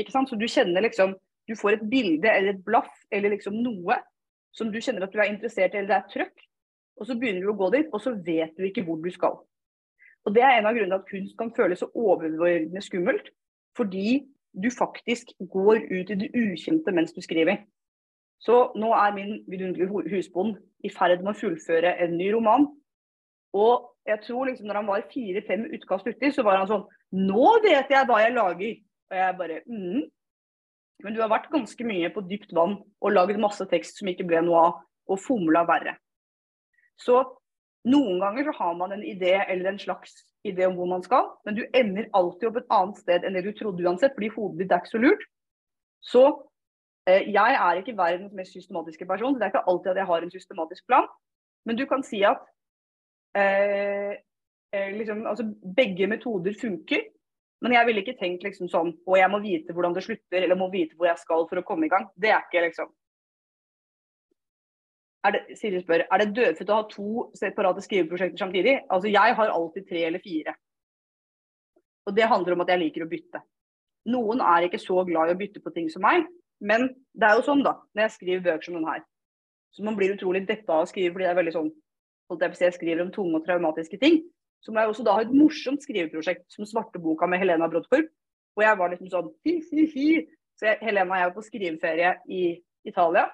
Speaker 2: Ikke sant? Så du kjenner liksom du får et bilde eller et blaff eller liksom noe som du kjenner at du er interessert i, eller det er trøkk, og så begynner du å gå dit, og så vet du ikke hvor du skal. Og Det er en av grunnene at kunst kan føles så overveldende skummelt, fordi du faktisk går ut i det ukjente mens du skriver. Så nå er min vidunderlige husbond i ferd med å fullføre en ny roman. Og jeg tror liksom når han var fire-fem utkast uti, så var han sånn Nå vet jeg hva jeg lager! Og jeg bare mm. Men du har vært ganske mye på dypt vann og lagd masse tekst som ikke ble noe av, og fomla verre. Så noen ganger så har man en idé eller en slags idé om hvor man skal, men du ender alltid opp et annet sted enn det du trodde uansett, fordi hodet ditt er ikke så lurt. Så jeg er ikke verdens mest systematiske person, så det er ikke alltid at jeg har en systematisk plan. Men du kan si at eh, eh liksom, altså, begge metoder funker, men jeg ville ikke tenkt liksom sånn Og jeg må vite hvordan det slutter, eller må vite hvor jeg skal for å komme i gang. Det er ikke liksom er det, Siri spør er det dødfødt å ha to separate skriveprosjekter samtidig. Altså, jeg har alltid tre eller fire. Og det handler om at jeg liker å bytte. Noen er ikke så glad i å bytte på ting som meg, men det er jo sånn, da, når jeg skriver bøker som denne her. Så man blir utrolig deppa av å skrive fordi det er veldig sånn holdt jeg på å si, jeg skriver om tunge og traumatiske ting så må jeg også da ha et morsomt skriveprosjekt som Svarteboka med Helena Brodkorb. Og jeg var liksom sånn hi, hi, hi. Så jeg, Helena og jeg var på skriveferie i Italia.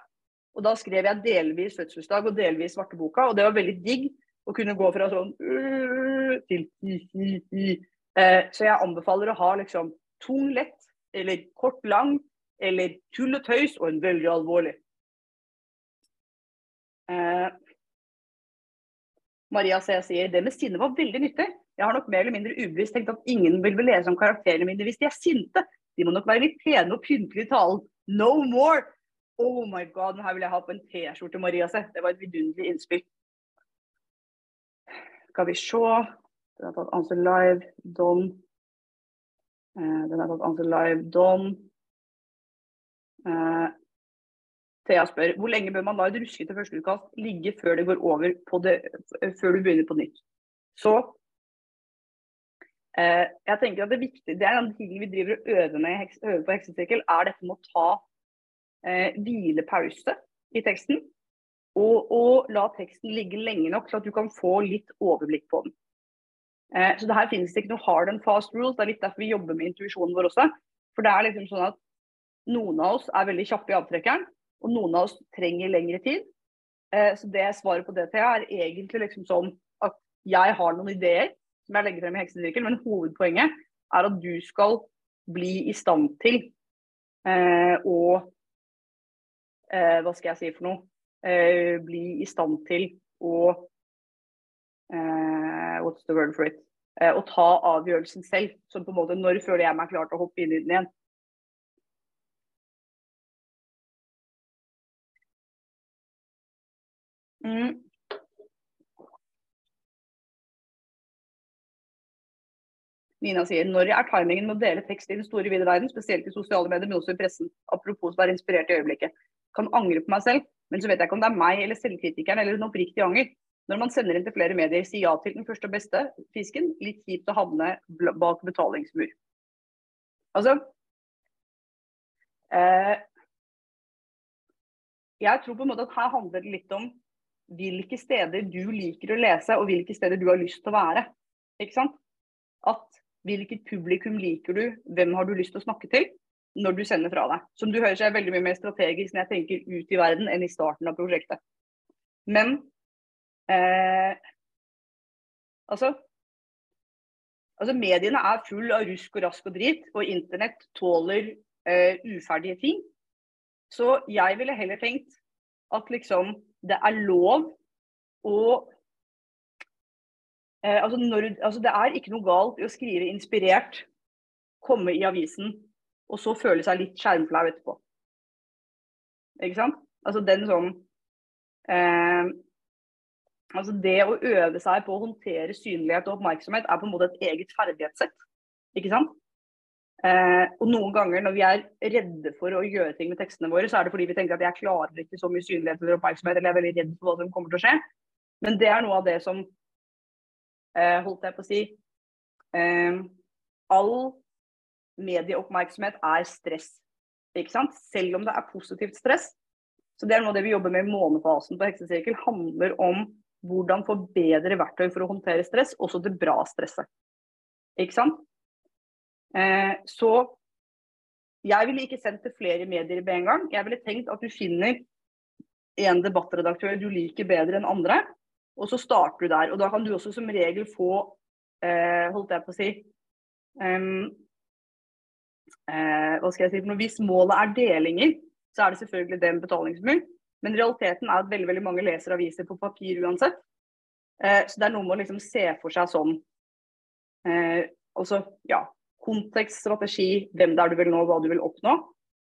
Speaker 2: Og da skrev jeg delvis fødselsdag og delvis Svarteboka, og det var veldig digg å kunne gå fra sånn øh, til hi, hi, hi. Eh, så jeg anbefaler å ha liksom tung lett, eller kort lang, eller tull og tøys og en veldig alvorlig. Eh, Maria C. sier det med sinne var veldig nyttig. Jeg har nok mer eller mindre ubevisst tenkt at ingen vil lese om karakterene mine hvis de er sinte. De må nok være litt pene og pyntelige i talen. No more! Oh my god, den her vil jeg ha på en T-skjorte, Maria C. Det var et vidunderlig innspill. Skal vi se. Den har tatt answer live. Don. Eh, den har tatt answer live. Don. Eh, Thea spør hvor lenge bør man la et ruskete førsteutkast ligge før det går over på det, før du begynner på nytt. Så uh, jeg tenker at det viktige, det er den ting vi driver og øver, med, øver på heksesirkel, er dette med å ta uh, hvilepause i teksten. Og, og, la teksten ligge lenge nok til at du kan få litt overblikk på den. Eh, så det her finnes det ikke noe hard and fast rules. Det er litt derfor vi jobber med intuisjonen vår også. For det er liksom sånn at noen av oss er veldig kjappe i avtrekkeren, og noen av oss trenger lengre tid. Eh, så det svaret på det til er egentlig liksom sånn at jeg har noen ideer som jeg legger frem i heksesirkel, men hovedpoenget er at du skal bli i stand til eh, å eh, Hva skal jeg si for noe? Eh, bli i stand til å What's the word for it? Å ta avgjørelsen selv. Sånn på en måte når føler jeg meg klar til å hoppe inn i den igjen? Mm. Nina sier når er timingen med å dele tekst i den store vide verden, spesielt i sosiale medier, men også i pressen. Apropos å være inspirert i øyeblikket. Kan angre på meg selv, men så vet jeg ikke om det er meg eller selvkritikeren eller en oppriktig anger. Når man sender inn til flere medier, si ja til den første og beste fisken. Litt kjipt å havne bak betalingsmur. Altså eh, Jeg tror på en måte at her handler det litt om hvilke steder du liker å lese, og hvilke steder du har lyst til å være. Ikke sant? At hvilket publikum liker du, hvem har du lyst til å snakke til når du sender fra deg. Som du hører så er veldig mye mer strategisk når jeg tenker ut i verden enn i starten av prosjektet. Men eh, altså, altså Mediene er full av rusk og rask og drit, og internett tåler eh, uferdige ting. Så jeg ville heller tenkt at liksom det er lov å eh, altså, når, altså Det er ikke noe galt i å skrive inspirert, komme i avisen, og så føle seg litt skjermflau etterpå. Ikke sant? Altså den sånn eh, Altså det å øve seg på å håndtere synlighet og oppmerksomhet er på en måte et eget ferdighetssett. Ikke sant? Eh, og noen ganger når vi er redde for å gjøre ting med tekstene våre, så er det fordi vi tenker at jeg klarer ikke så mye synlighet eller oppmerksomhet, eller jeg er veldig redd for hva som kommer til å skje. Men det er noe av det som eh, holdt jeg på å si eh, All medieoppmerksomhet er stress. Ikke sant? Selv om det er positivt stress. Så det er noe av det vi jobber med i månefasen på heksesirkel. Handler om hvordan få bedre verktøy for å håndtere stress, også det bra stresset. Ikke sant? Eh, så jeg ville ikke sendt til flere medier med en gang. Jeg ville tenkt at du finner en debattredaktør du liker bedre enn andre, og så starter du der. Og da kan du også som regel få, eh, holdt jeg på å si um, Hva skal jeg si? Hvis målet er delinger, så er det selvfølgelig det en betalingsmur. Men realiteten er at veldig veldig mange leser aviser på papir uansett. Eh, så det er noe med å liksom se for seg sånn eh, også, ja, kontekst, strategi, hvem det er du vil nå, hva du vil oppnå.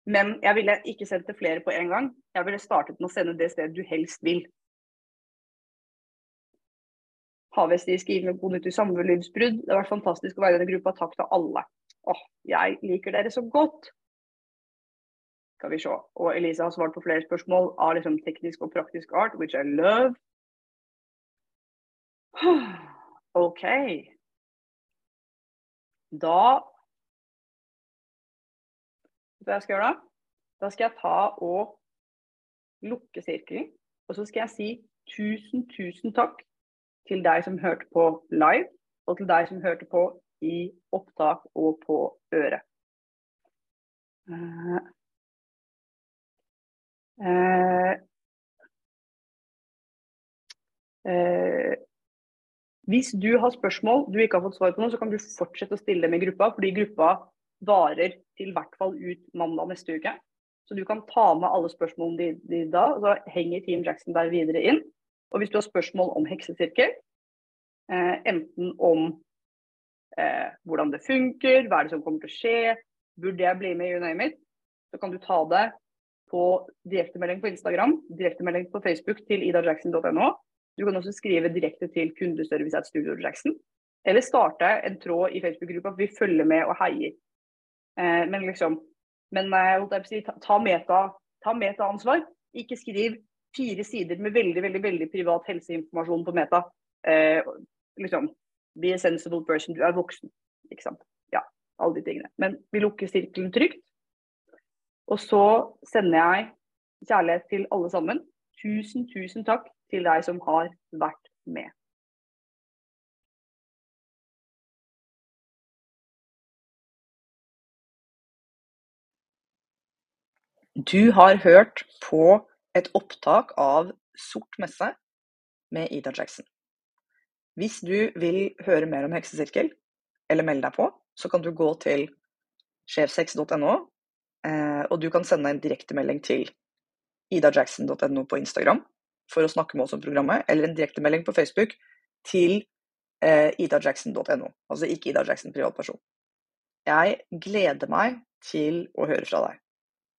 Speaker 2: Men jeg ville ikke sendt til flere på en gang. Jeg ville startet med å sende det stedet du helst vil. Skriver med god nytt i samlivsbrudd. Det har vært fantastisk å være i denne gruppa. Takk til alle. Åh, jeg liker dere så godt. Skal vi se. Og Elise har svart på flere spørsmål av liksom teknisk og praktisk art, which I love. [sighs] OK. Da hva jeg skal gjøre da? Da skal jeg ta og lukke sirkelen. Og så skal jeg si tusen, tusen takk til deg som hørte på live, og til deg som hørte på i opptak og på øret. Uh, uh, uh, hvis du har spørsmål du ikke har fått svar på nå, så kan du fortsette å stille dem i gruppa, fordi gruppa varer til hvert fall ut mandag neste uke. Så du kan ta med alle spørsmålene de, de da, så henger Team Jackson der videre inn. Og hvis du har spørsmål om heksesirkel, eh, enten om eh, hvordan det funker, hva er det som kommer til å skje, burde jeg bli med you name it, så kan du ta det på direktemelding på Instagram, direktemelding på Facebook til idajackson.no. Du kan også skrive direkte til kundeservice at Studio Jackson. Eller starte en tråd i Facebook-gruppa, for vi følger med og heier. Eh, men liksom Men eh, si, ta, meta, ta meta-ansvar. Ikke skriv fire sider med veldig veldig, veldig privat helseinformasjon på meta. Eh, liksom, Be a sensible person. Du er voksen. Ikke sant. Ja, alle de tingene. Men vi lukker sirkelen trygt. Og så sender jeg kjærlighet til alle sammen. Tusen, tusen takk til deg som har vært med.
Speaker 1: Du har hørt på et opptak av Sort messe med Ida Jackson. Hvis du vil høre mer om heksesirkel, eller melde deg på, så kan du gå til sjefsex.no, eh, og du kan sende en direktemelding til idajackson.no på Instagram for å snakke med oss om programmet, eller en direktemelding på Facebook til eh, idajackson.no, altså ikke Ida Jackson privatperson. Jeg gleder meg til å høre fra deg.